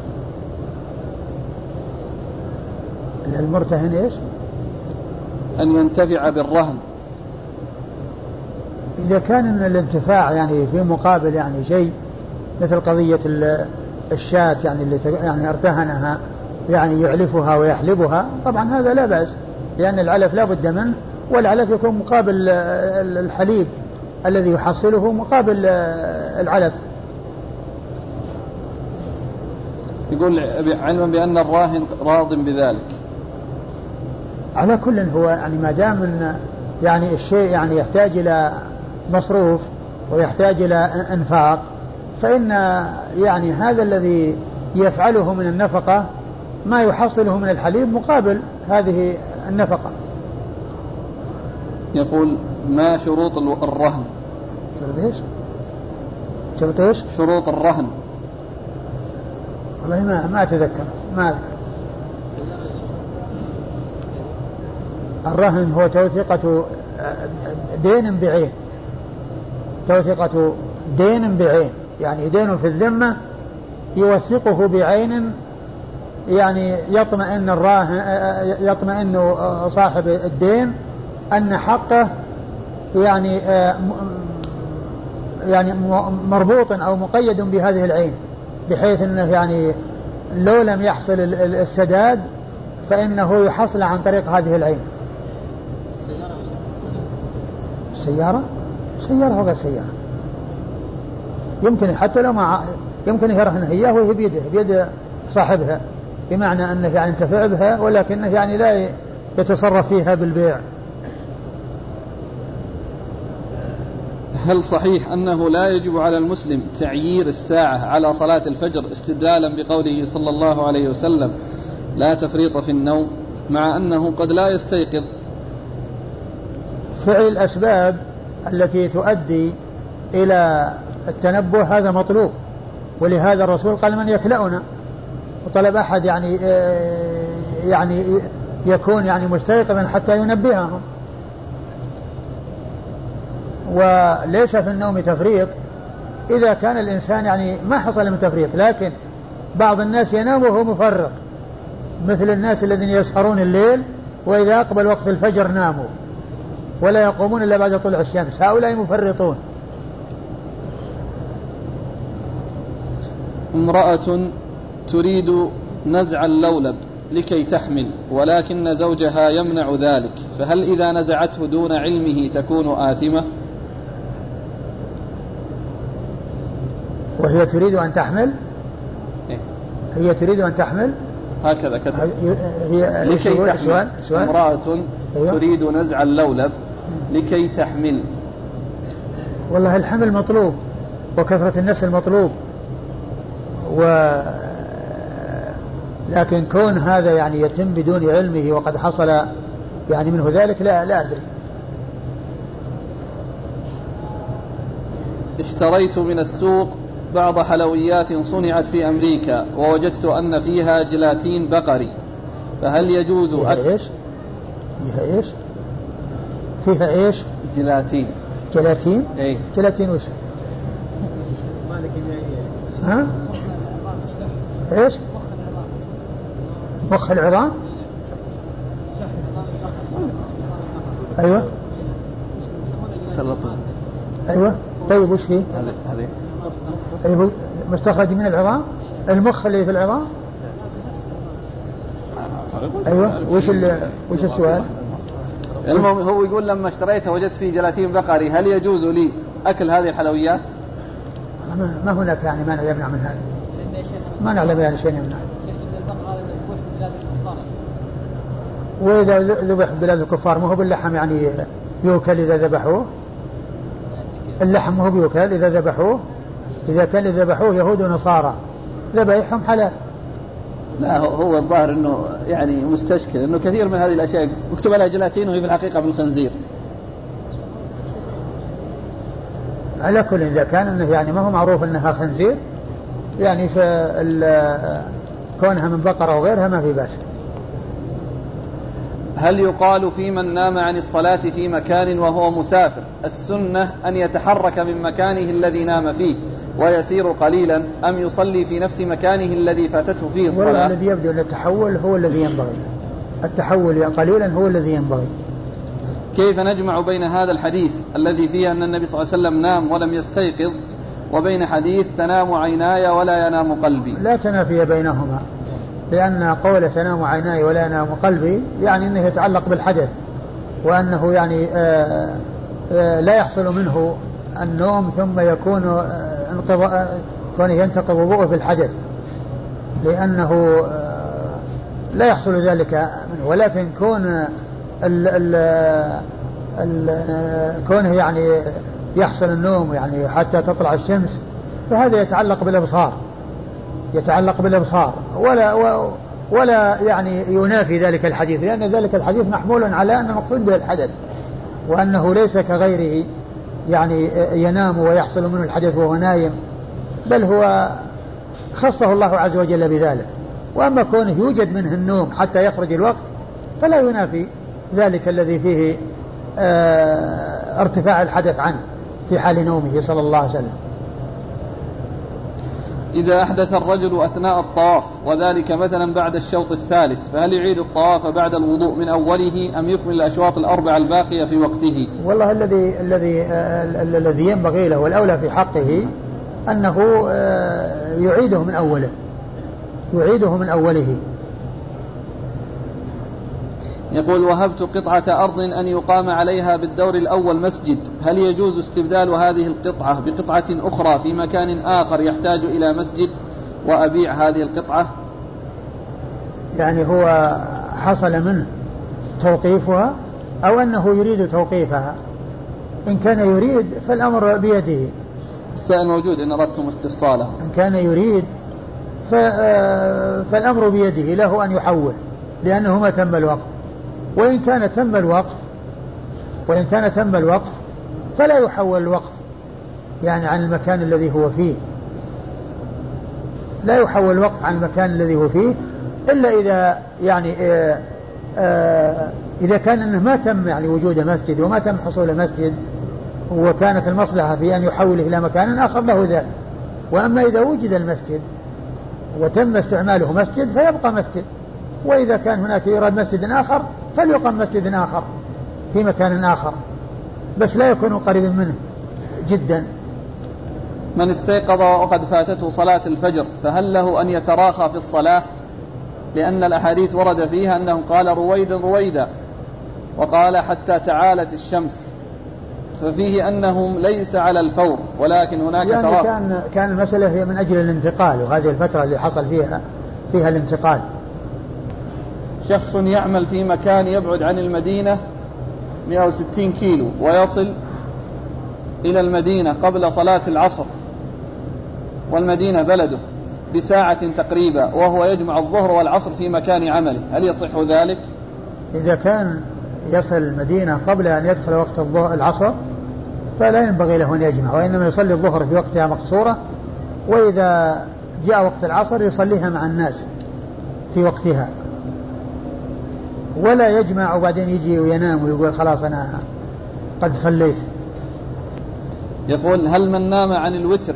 المرتهن إيش؟ أن ينتفع بالرهن. إذا كان من الانتفاع يعني في مقابل يعني شيء مثل قضية الشاة يعني اللي يعني ارتهنها يعني يعلفها ويحلبها طبعا هذا لا بأس لأن العلف لا بد منه والعلف يكون مقابل الحليب. الذي يحصله مقابل العلف يقول علما بأن الراهن راض بذلك على كل هو يعني ما دام إن يعني الشيء يعني يحتاج إلى مصروف ويحتاج إلى إنفاق فإن يعني هذا الذي يفعله من النفقة ما يحصله من الحليب مقابل هذه النفقة. يقول ما شروط الرهن؟ شروط إيش؟ شروط إيش؟ شروط الرهن والله ما ما أتذكر ما أذكر. الرهن هو توثيقة دين بعين توثيقة دين بعين يعني دين في الذمة يوثقه بعين يعني يطمئن الراهن يطمئن صاحب الدين أن حقه يعني يعني مربوط أو مقيد بهذه العين بحيث أنه يعني لو لم يحصل السداد فإنه يحصل عن طريق هذه العين. سيارة؟ سيارة وغير سيارة. يمكن حتى لو ما يمكن يرهنها إياه وهي بيده بيد صاحبها بمعنى أنه يعني ينتفع بها ولكنه يعني لا يتصرف فيها بالبيع. هل صحيح أنه لا يجب على المسلم تعيير الساعة على صلاة الفجر استدلالا بقوله صلى الله عليه وسلم لا تفريط في النوم مع أنه قد لا يستيقظ؟ فعل الأسباب التي تؤدي إلى التنبه هذا مطلوب ولهذا الرسول قال من يكلأنا؟ وطلب أحد يعني آه، يعني يكون يعني مستيقظا حتى ينبههم. وليس في النوم تفريط. إذا كان الإنسان يعني ما حصل من تفريط لكن بعض الناس ينام وهو مفرط مثل الناس الذين يسهرون الليل وإذا أقبل وقت الفجر ناموا ولا يقومون إلا بعد طلوع الشمس. هؤلاء مفرطون. امرأة تريد نزع اللولب لكي تحمل ولكن زوجها يمنع ذلك فهل إذا نزعته دون علمه تكون آثمة؟ وهي تريد أن تحمل؟ إيه؟ هي تريد أن تحمل؟ هكذا كتب هي لكي تحمل. سؤال سؤال. امرأة أيوة؟ تريد نزع اللولب. لكي تحمل. والله الحمل مطلوب وكثرة النسل مطلوب و لكن كون هذا يعني يتم بدون علمه وقد حصل يعني منه ذلك لا لا أدري. اشتريت من السوق بعض حلويات صنعت في أمريكا ووجدت أن فيها جلاتين بقري فهل يجوز فيها إيش؟ فيها إيش؟ فيها إيش؟ جلاتين جلاتين؟ إيه جلاتين وش؟ ها؟ إيش؟ مخ العظام؟ أيوه سلطون أيوه طيب وش فيه؟ هذه أيوه مستخرج من العظام؟ المخ اللي في العظام؟ أيوه وش وش السؤال؟ المهم هو يقول لما اشتريتها وجدت فيه جلاتين بقري هل يجوز لي أكل هذه الحلويات؟ ما هناك يعني مانع يمنع من هذا ما نعلم يعني شيء يمنع وإذا ذبح بلاد الكفار ما هو باللحم يعني يؤكل إذا ذبحوه اللحم ما هو بيؤكل إذا ذبحوه إذا كان ذبحوه يهود ونصارى ذبائحهم حلال لا هو الظاهر إنه يعني مستشكل إنه كثير من هذه الأشياء مكتوب عليها جلاتين وهي في الحقيقة من الخنزير. على كل إذا كان إنه يعني ما هو معروف إنها خنزير يعني كونها من بقرة أو غيرها ما في بأس هل يقال في من نام عن الصلاة في مكان وهو مسافر؟ السنة أن يتحرك من مكانه الذي نام فيه ويسير قليلا أم يصلي في نفس مكانه الذي فاتته فيه الصلاة؟ الذي يبدو أن التحول هو الذي ينبغي. التحول قليلا هو الذي ينبغي. كيف نجمع بين هذا الحديث الذي فيه أن النبي صلى الله عليه وسلم نام ولم يستيقظ وبين حديث تنام عيناي ولا ينام قلبي؟ لا تنافي بينهما. لأن قول تنام عيناي ولا ينام قلبي يعني أنه يتعلق بالحدث وأنه يعني آه، آه، لا يحصل منه النوم ثم يكون آه، كونه ينتقض وضوءه بالحدث لأنه لا يحصل ذلك منه. ولكن كون ال ال ال كونه يعني يحصل النوم يعني حتى تطلع الشمس فهذا يتعلق بالأبصار. يتعلق بالإبصار ولا ولا يعني ينافي ذلك الحديث لأن ذلك الحديث محمول على ان المقصود به الحدث وأنه ليس كغيره يعني ينام ويحصل منه الحدث وهو نايم بل هو خصه الله عز وجل بذلك. وأما كونه يوجد منه النوم حتى يخرج الوقت فلا ينافي ذلك الذي فيه آه، ارتفاع الحدث عنه في حال نومه صلى الله عليه وسلم. إذا أحدث الرجل أثناء الطواف وذلك مثلا بعد الشوط الثالث فهل يعيد الطواف بعد الوضوء من أوله أم يكمل الأشواط الأربعة الباقية في وقته؟ والله الذي الذي الذي ينبغي له والأولى في حقه أنه آه، يعيده من أوله يعيده من أوله. يقول وهبت قطعة أرض أن يقام عليها بالدور الأول مسجد. هل يجوز استبدال هذه القطعة بقطعة أخرى في مكان آخر يحتاج إلى مسجد وأبيع هذه القطعة؟ يعني هو حصل منه توقيفها أو أنه يريد توقيفها. إن كان يريد فالأمر بيده. السائل موجود إن أردتم استفصاله. إن كان يريد آه، فالأمر بيده له أن يحول لأنه ما تم الوقت وإن كان تم الوقف وإن كان تم الوقف فلا يحول الوقت يعني عن المكان الذي هو فيه. لا يحول الوقت عن المكان الذي هو فيه إلا إذا يعني آآ آآ إذا كان أنه ما تم يعني وجود مسجد وما تم حصول مسجد وكانت المصلحة في أن يحوله إلى مكان آخر له ذلك. وأما إذا وجد المسجد وتم استعماله مسجد فيبقى مسجد. وإذا كان هناك يراد مسجد آخر فليقم مسجد آخر في مكان آخر بس لا يكون قريبا منه جدا. من استيقظ وقد فاتته صلاة الفجر فهل له أن يتراخى في الصلاة؟ لأن الأحاديث ورد فيها أنه قال رويدا رويدا وقال حتى تعالت الشمس. ففيه أنهم ليس على الفور ولكن هناك يعني تراخي كان كان المسألة هي من أجل الانتقال وهذه الفترة اللي حصل فيها فيها الانتقال. شخص يعمل في مكان يبعد عن المدينة 160 كيلو ويصل إلى المدينة قبل صلاة العصر والمدينة بلده بساعة تقريبا وهو يجمع الظهر والعصر في مكان عمله هل يصح ذلك؟ إذا كان يصل المدينة قبل أن يدخل وقت العصر فلا ينبغي له أن يجمع وإنما يصلي الظهر في وقتها مقصورة وإذا جاء وقت العصر يصليها مع الناس في وقتها ولا يجمع وبعدين يجي وينام ويقول خلاص أنا قد صليت. يقول هل من نام عن الوتر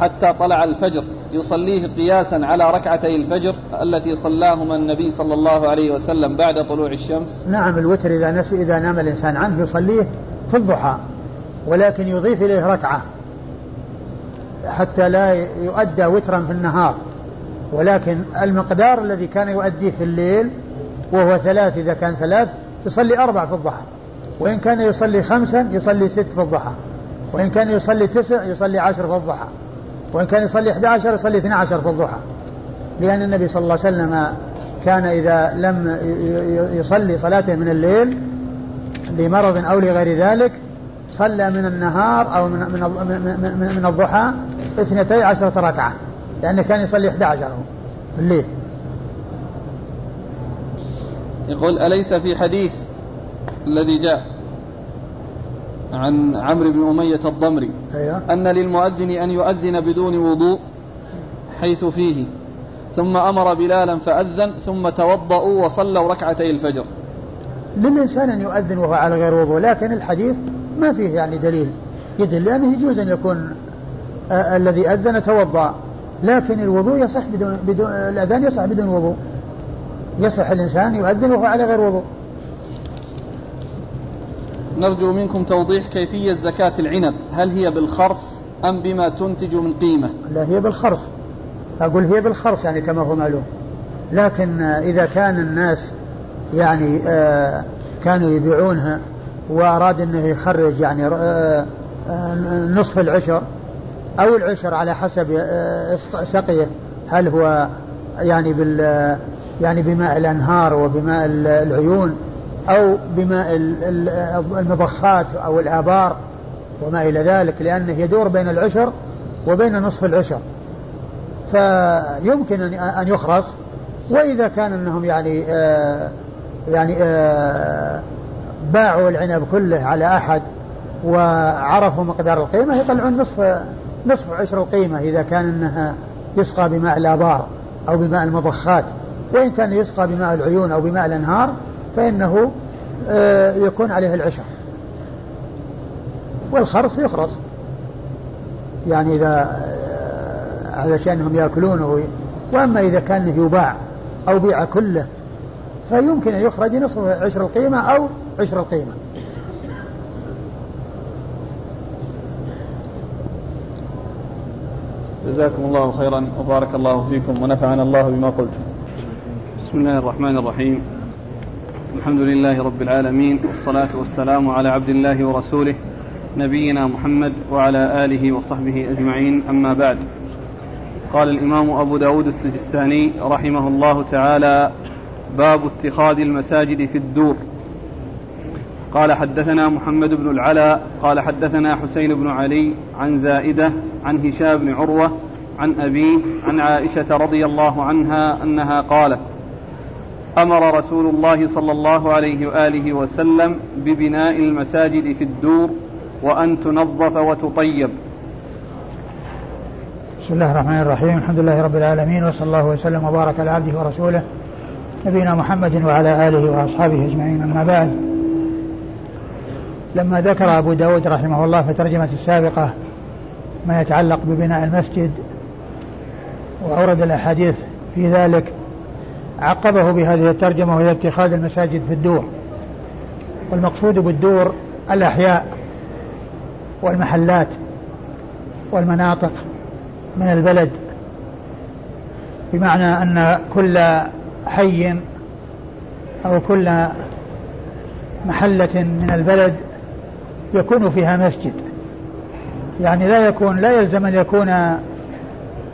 حتى طلع الفجر يصليه قياسا على ركعتي الفجر التي صلاهما النبي صلى الله عليه وسلم بعد طلوع الشمس؟ نعم الوتر إذا نس إذا نام الإنسان عنه يصليه في الضحى ولكن يضيف إليه ركعة حتى لا يؤدى وترا في النهار. ولكن المقدار الذي كان يؤديه في الليل وهو ثلاث إذا كان ثلاث يصلي أربع في الضحى. وإن كان يصلي خمسا يصلي ست في الضحى. وإن كان يصلي تسع يصلي عشر في الضحى. وإن كان يصلي 11 يصلي 12 في الضحى. لأن النبي صلى الله عليه وسلم كان إذا لم يصلي صلاته من الليل لمرض أو لغير ذلك صلى من النهار أو من من من, من الضحى اثنتي عشرة ركعة. لأنه كان يصلي 11 في الليل. يقول أليس في حديث الذي جاء عن عمرو بن أمية الضمري أيوة. أن للمؤذن أن يؤذن بدون وضوء حيث فيه ثم أمر بلالا فأذن ثم توضأوا وصلوا ركعتي الفجر. للإنسان أن يؤذن وهو على غير وضوء لكن الحديث ما فيه يعني دليل. يدل لأنه يجوز أن يكون آه الذي أذن توضأ لكن الوضوء يصح بدون, بدون الأذان يصح بدون وضوء. يصح الإنسان يؤذن وهو على غير وضوء. نرجو منكم توضيح كيفية زكاة العنب. هل هي بالخرص أم بما تنتج من قيمة؟ لا هي بالخرص. أقول هي بالخرص يعني كما هو معلوم. لكن إذا كان الناس يعني آه كانوا يبيعونها وأراد أنه يخرج يعني آه آه نصف العشر أو العشر على حسب سقيه هل هو يعني بال يعني بماء الأنهار وبماء العيون أو بماء المضخات أو الآبار وما إلى ذلك لأنه يدور بين العشر وبين نصف العشر. فيمكن أن يخرص وإذا كان أنهم يعني آه يعني آه باعوا العنب كله على أحد وعرفوا مقدار القيمة يطلعون نصف نصف عشر القيمة إذا كان أنها يسقى بماء الآبار أو بماء المضخات. وإن كان يسقى بماء العيون أو بماء الأنهار فإنه يكون عليه العشر والخرص يخرص يعني إذا علشان أنهم يأكلونه وأما إذا كان يباع أو بيع كله فيمكن أن يخرج نصف عشر القيمة أو عشر القيمة. جزاكم الله خيرا وبارك الله فيكم ونفعنا الله بما قلتم. بسم الله الرحمن الرحيم. الحمد لله رب العالمين والصلاة والسلام على عبد الله ورسوله نبينا محمد وعلى آله وصحبه أجمعين أما بعد قال الإمام أبو داود السجستاني رحمه الله تعالى باب اتخاذ المساجد في الدور قال حدثنا محمد بن العلاء قال حدثنا حسين بن علي عن زائدة عن هشام بن عروة عن أبيه عن عائشة رضي الله عنها أنها قالت أمر رسول الله صلى الله عليه وآله وسلم ببناء المساجد في الدور وأن تنظف وتطيب. بسم الله الرحمن الرحيم. الحمد لله رب العالمين وصلى الله وسلم وبارك على عبده ورسوله نبينا محمد وعلى آله وأصحابه أجمعين. أما بعد لما ذكر أبو داود رحمه الله في ترجمة السابقة ما يتعلق ببناء المسجد وأورد الأحاديث في ذلك عقبه بهذه الترجمة وهي اتخاذ المساجد في الدور. والمقصود بالدور الأحياء والمحلات والمناطق من البلد بمعنى أن كل حي أو كل محلة من البلد يكون فيها مسجد. يعني لا يكون لا يلزم أن يكون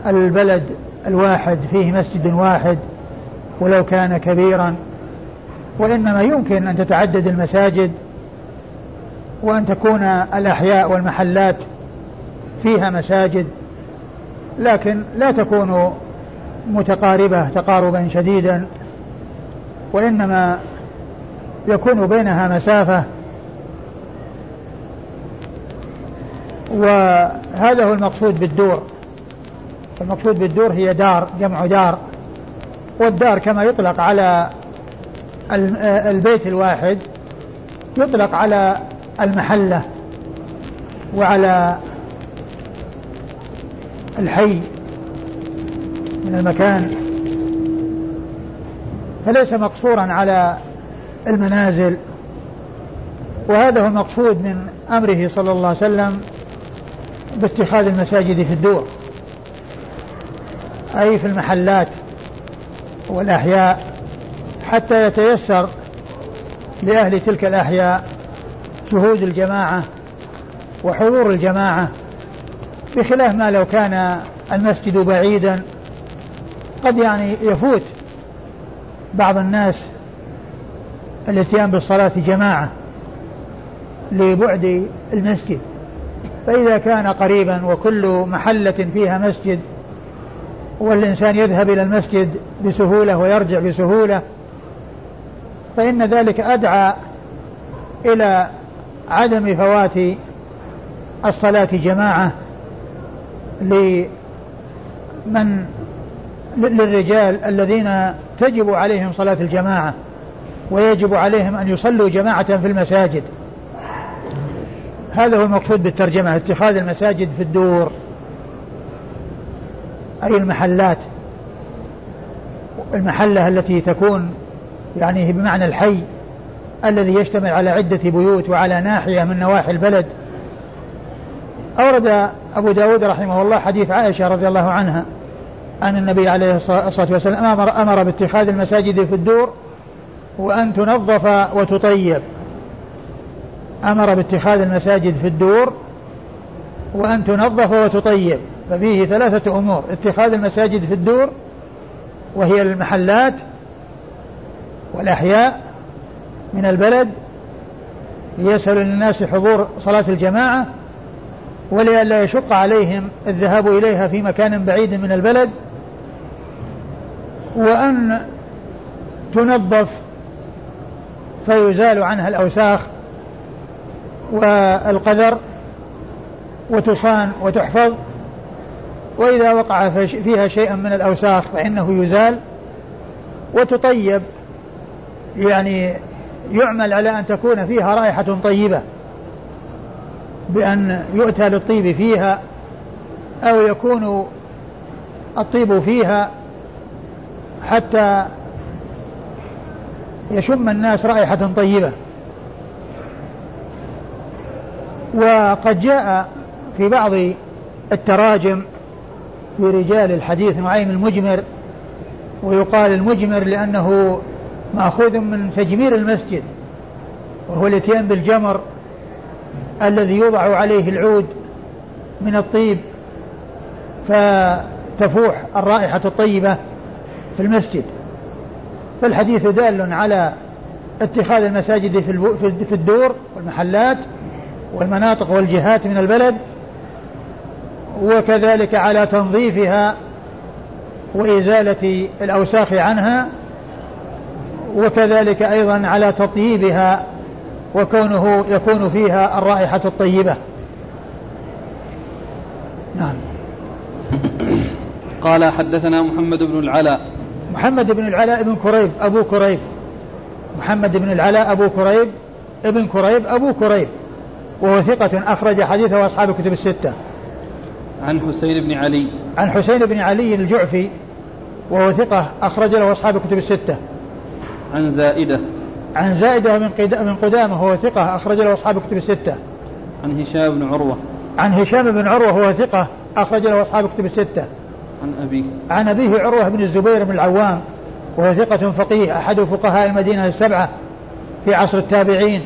البلد الواحد فيه مسجد واحد ولو كان كبيرا. وإنما يمكن أن تتعدد المساجد وأن تكون الأحياء والمحلات فيها مساجد لكن لا تكون متقاربة تقاربا شديدا. وإنما يكون بينها مسافة. وهذا هو المقصود بالدور. المقصود بالدور هي دار جمع دار. والدار كما يطلق على البيت الواحد يطلق على المحلة وعلى الحي من المكان. فليس مقصورا على المنازل وهذا هو المقصود من أمره صلى الله عليه وسلم باتخاذ المساجد في الدور أي في المحلات. والأحياء حتى يتيسر لأهل تلك الأحياء شهود الجماعة وحضور الجماعة بخلاف ما لو كان المسجد بعيدا. قد يعني يفوت بعض الناس الاتيان بالصلاة جماعة لبعد المسجد. فإذا كان قريبا وكل محلة فيها مسجد والإنسان يذهب إلى المسجد بسهولة ويرجع بسهولة فإن ذلك أدعى إلى عدم فوات الصلاة جماعة لمن للرجال الذين تجب عليهم صلاة الجماعة ويجب عليهم أن يصلوا جماعة في المساجد. هذا هو المقصود بالترجمة اتخاذ المساجد في الدور. أي المحلات؟ المحلة التي تكون يعني بمعنى الحي الذي يشتمل على عدة بيوت وعلى ناحية من نواحي البلد. أورد أبو داود رحمه الله حديث عائشة رضي الله عنها أن النبي عليه الصلاة والسلام أمر, أمر باتخاذ المساجد في الدور وأن تنظف وتطيب. أمر باتخاذ المساجد في الدور وأن تنظف وتطيب. ففيه ثلاثة أمور. اتخاذ المساجد في الدور وهي المحلات والأحياء من البلد ليسهل للناس حضور صلاة الجماعة ولئلا يشق عليهم الذهاب إليها في مكان بعيد من البلد وأن تنظف فيزال عنها الأوساخ والقذر وتصان وتحفظ. وإذا وقع فيها شيء من الأوساخ فإنه يزال وتطيب يعني يعمل على أن تكون فيها رائحة طيبة بأن يؤتى للطيب فيها أو يكون الطيب فيها حتى يشم الناس رائحة طيبة. وقد جاء في بعض التراجم في رجال الحديث نعيم المجمر ويقال المجمر لأنه مأخوذ من تجمير المسجد وهو الإتيان بالجمر الذي يوضع عليه العود من الطيب فتفوح الرائحة الطيبة في المسجد. فالحديث دال على اتخاذ المساجد في الدور والمحلات والمناطق والجهات من البلد وكذلك على تنظيفها وإزالة الأوساخ عنها وكذلك أيضا على تطييبها وكونه يكون فيها الرائحة الطيبة. نعم. قال حدثنا محمد بن العلاء. محمد بن العلاء بن كريب أبو كريب. محمد بن العلاء أبو كريب ابن كريب أبو كريب. وهو ثقة أخرج حديثه أصحاب الكتب الستة. عن حسين بن علي. عن حسين بن علي الجعفي وهو ثقة أخرج له أصحاب الكتب الستة. عن زائدة. عن زائدة من من قدامة وهو ثقة أخرج له أصحاب الكتب الستة. عن هشام بن عروة. عن هشام بن عروة وهو ثقة أخرج له أصحاب الكتب الستة. عن أبيه. عن أبيه عروة بن الزبير بن العوام وهو ثقة فقيه أحد فقهاء المدينة السبعة في عصر التابعين.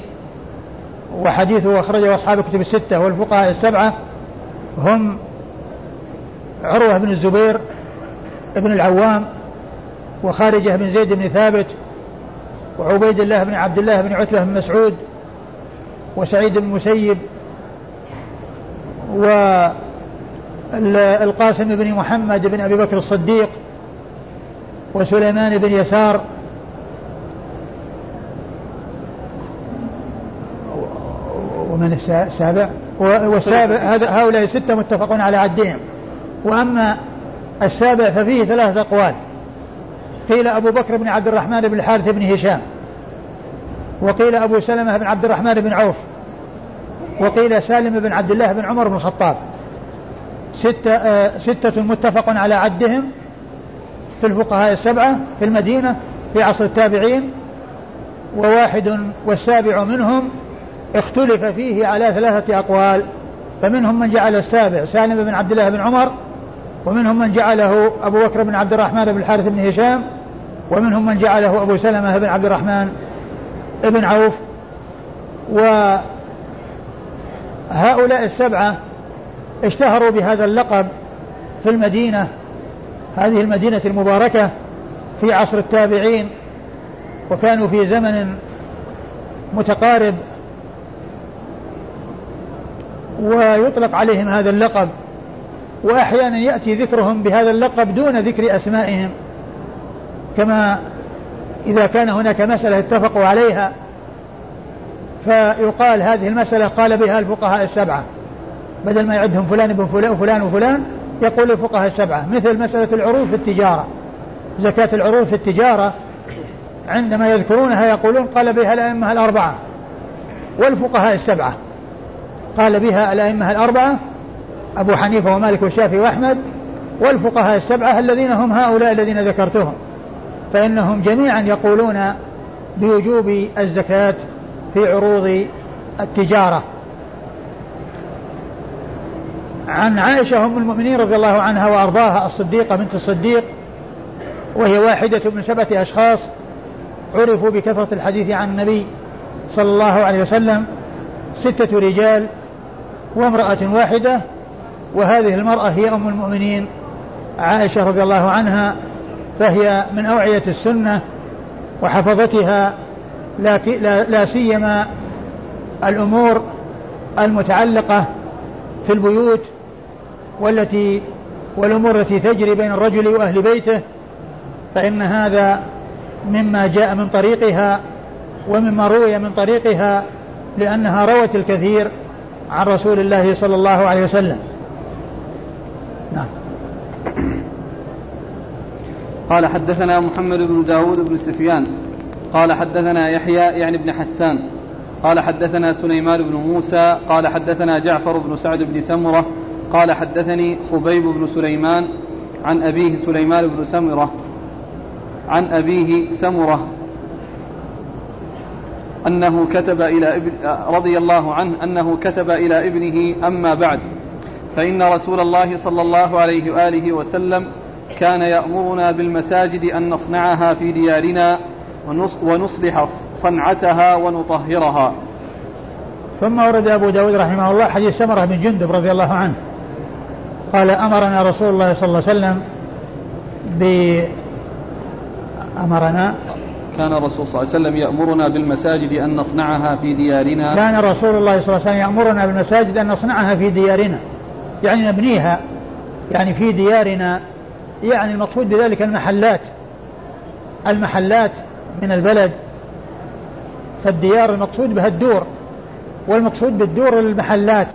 وحديثه أخرجه أصحاب الكتب الستة والفقهاء السبعة هم عروة بن الزبير بن العوام وخارجة بن زيد بن ثابت وعبيد الله بن عبد الله بن عتبة بن مسعود وسعيد بن مسيب والقاسم بن محمد بن أبي بكر الصديق وسليمان بن يسار ومن السابع؟ والسابع هؤلاء ستة متفقون على عدهم. وأما السابع ففيه ثلاثة أقوال. قيل أبو بكر بن عبد الرحمن بن الحارث بن هشام. وقيل أبو سلمة بن عبد الرحمن بن عوف. وقيل سالم بن عبد الله بن عمر بن الخطاب. ستة, آه ستة متفق على عدهم في الفقهاء السبعة في المدينة في عصر التابعين. وواحد والسابع منهم اختلف فيه على ثلاثة أقوال. فمنهم من جعل السابع سالم بن عبد الله بن عمر ومنهم من جعله أبو بكر بن عبد الرحمن بن الحارث بن هشام ومنهم من جعله أبو سلمة بن عبد الرحمن بن عوف. وهؤلاء السبعة اشتهروا بهذا اللقب في المدينة هذه المدينة المباركة في عصر التابعين وكانوا في زمن متقارب. ويطلق عليهم هذا اللقب وأحيانا يأتي ذكرهم بهذا اللقب دون ذكر أسمائهم. كما إذا كان هناك مسألة اتفقوا عليها فيقال هذه المسألة قال بها الفقهاء السبعة. بدل ما يعدهم فلان بن فلان وفلان وفلان يقول الفقهاء السبعة. مثل مسألة العروض في التجارة. زكاة العروض في التجارة عندما يذكرونها يقولون قال بها الأئمة الأربعة. والفقهاء السبعة قال بها الأئمة الأربعة أبو حنيفة ومالك والشافعي وأحمد والفقهاء السبعة الذين هم هؤلاء الذين ذكرتهم فإنهم جميعا يقولون بوجوب الزكاة في عروض التجارة. عن عائشة أم المؤمنين رضي الله عنها وأرضاها الصديقة بنت الصديق وهي واحدة من سبعة أشخاص عرفوا بكثرة الحديث عن النبي صلى الله عليه وسلم ستة رجال وامرأة واحدة وهذه المرأة هي أم المؤمنين عائشة رضي الله عنها فهي من أوعية السنة وحفظتها لا, لا سيما الأمور المتعلقة في البيوت والتي والأمور التي تجري بين الرجل وأهل بيته فإن هذا مما جاء من طريقها ومما روي من طريقها لأنها روت الكثير عن رسول الله صلى الله عليه وسلم. نعم. قال حدثنا محمد بن داود بن سفيان. قال حدثنا يحيى يعني بن حسان. قال حدثنا سليمان بن موسى. قال حدثنا جعفر بن سعد بن سمرة. قال حدثني خبيب بن سليمان عن أبيه سليمان بن سمرة. عن أبيه سمرة. أنه كتب إلى ابن رضي الله عنه أنه كتب إلى ابنه أما بعد. فإن رسول الله صلى الله عليه وآله وسلم كان يأمرنا بالمساجد أن نصنعها في ديارنا ونصلح صنعتها ونطهرها. ثم ورد أبو داود رحمه الله حديث سمرة بن جندب رضي الله عنه. قال أمرنا رسول الله صلى الله عليه وسلم ب أمرنا. كان الرسول صلى الله عليه وسلم يأمرنا بالمساجد أن نصنعها في ديارنا. كان رسول الله صلى الله عليه وسلم يأمرنا بالمساجد أن نصنعها في ديارنا. يعني نبنيها يعني في ديارنا يعني المقصود بذلك المحلات. المحلات من البلد. فالديار المقصود بها الدور والمقصود بالدور المحلات.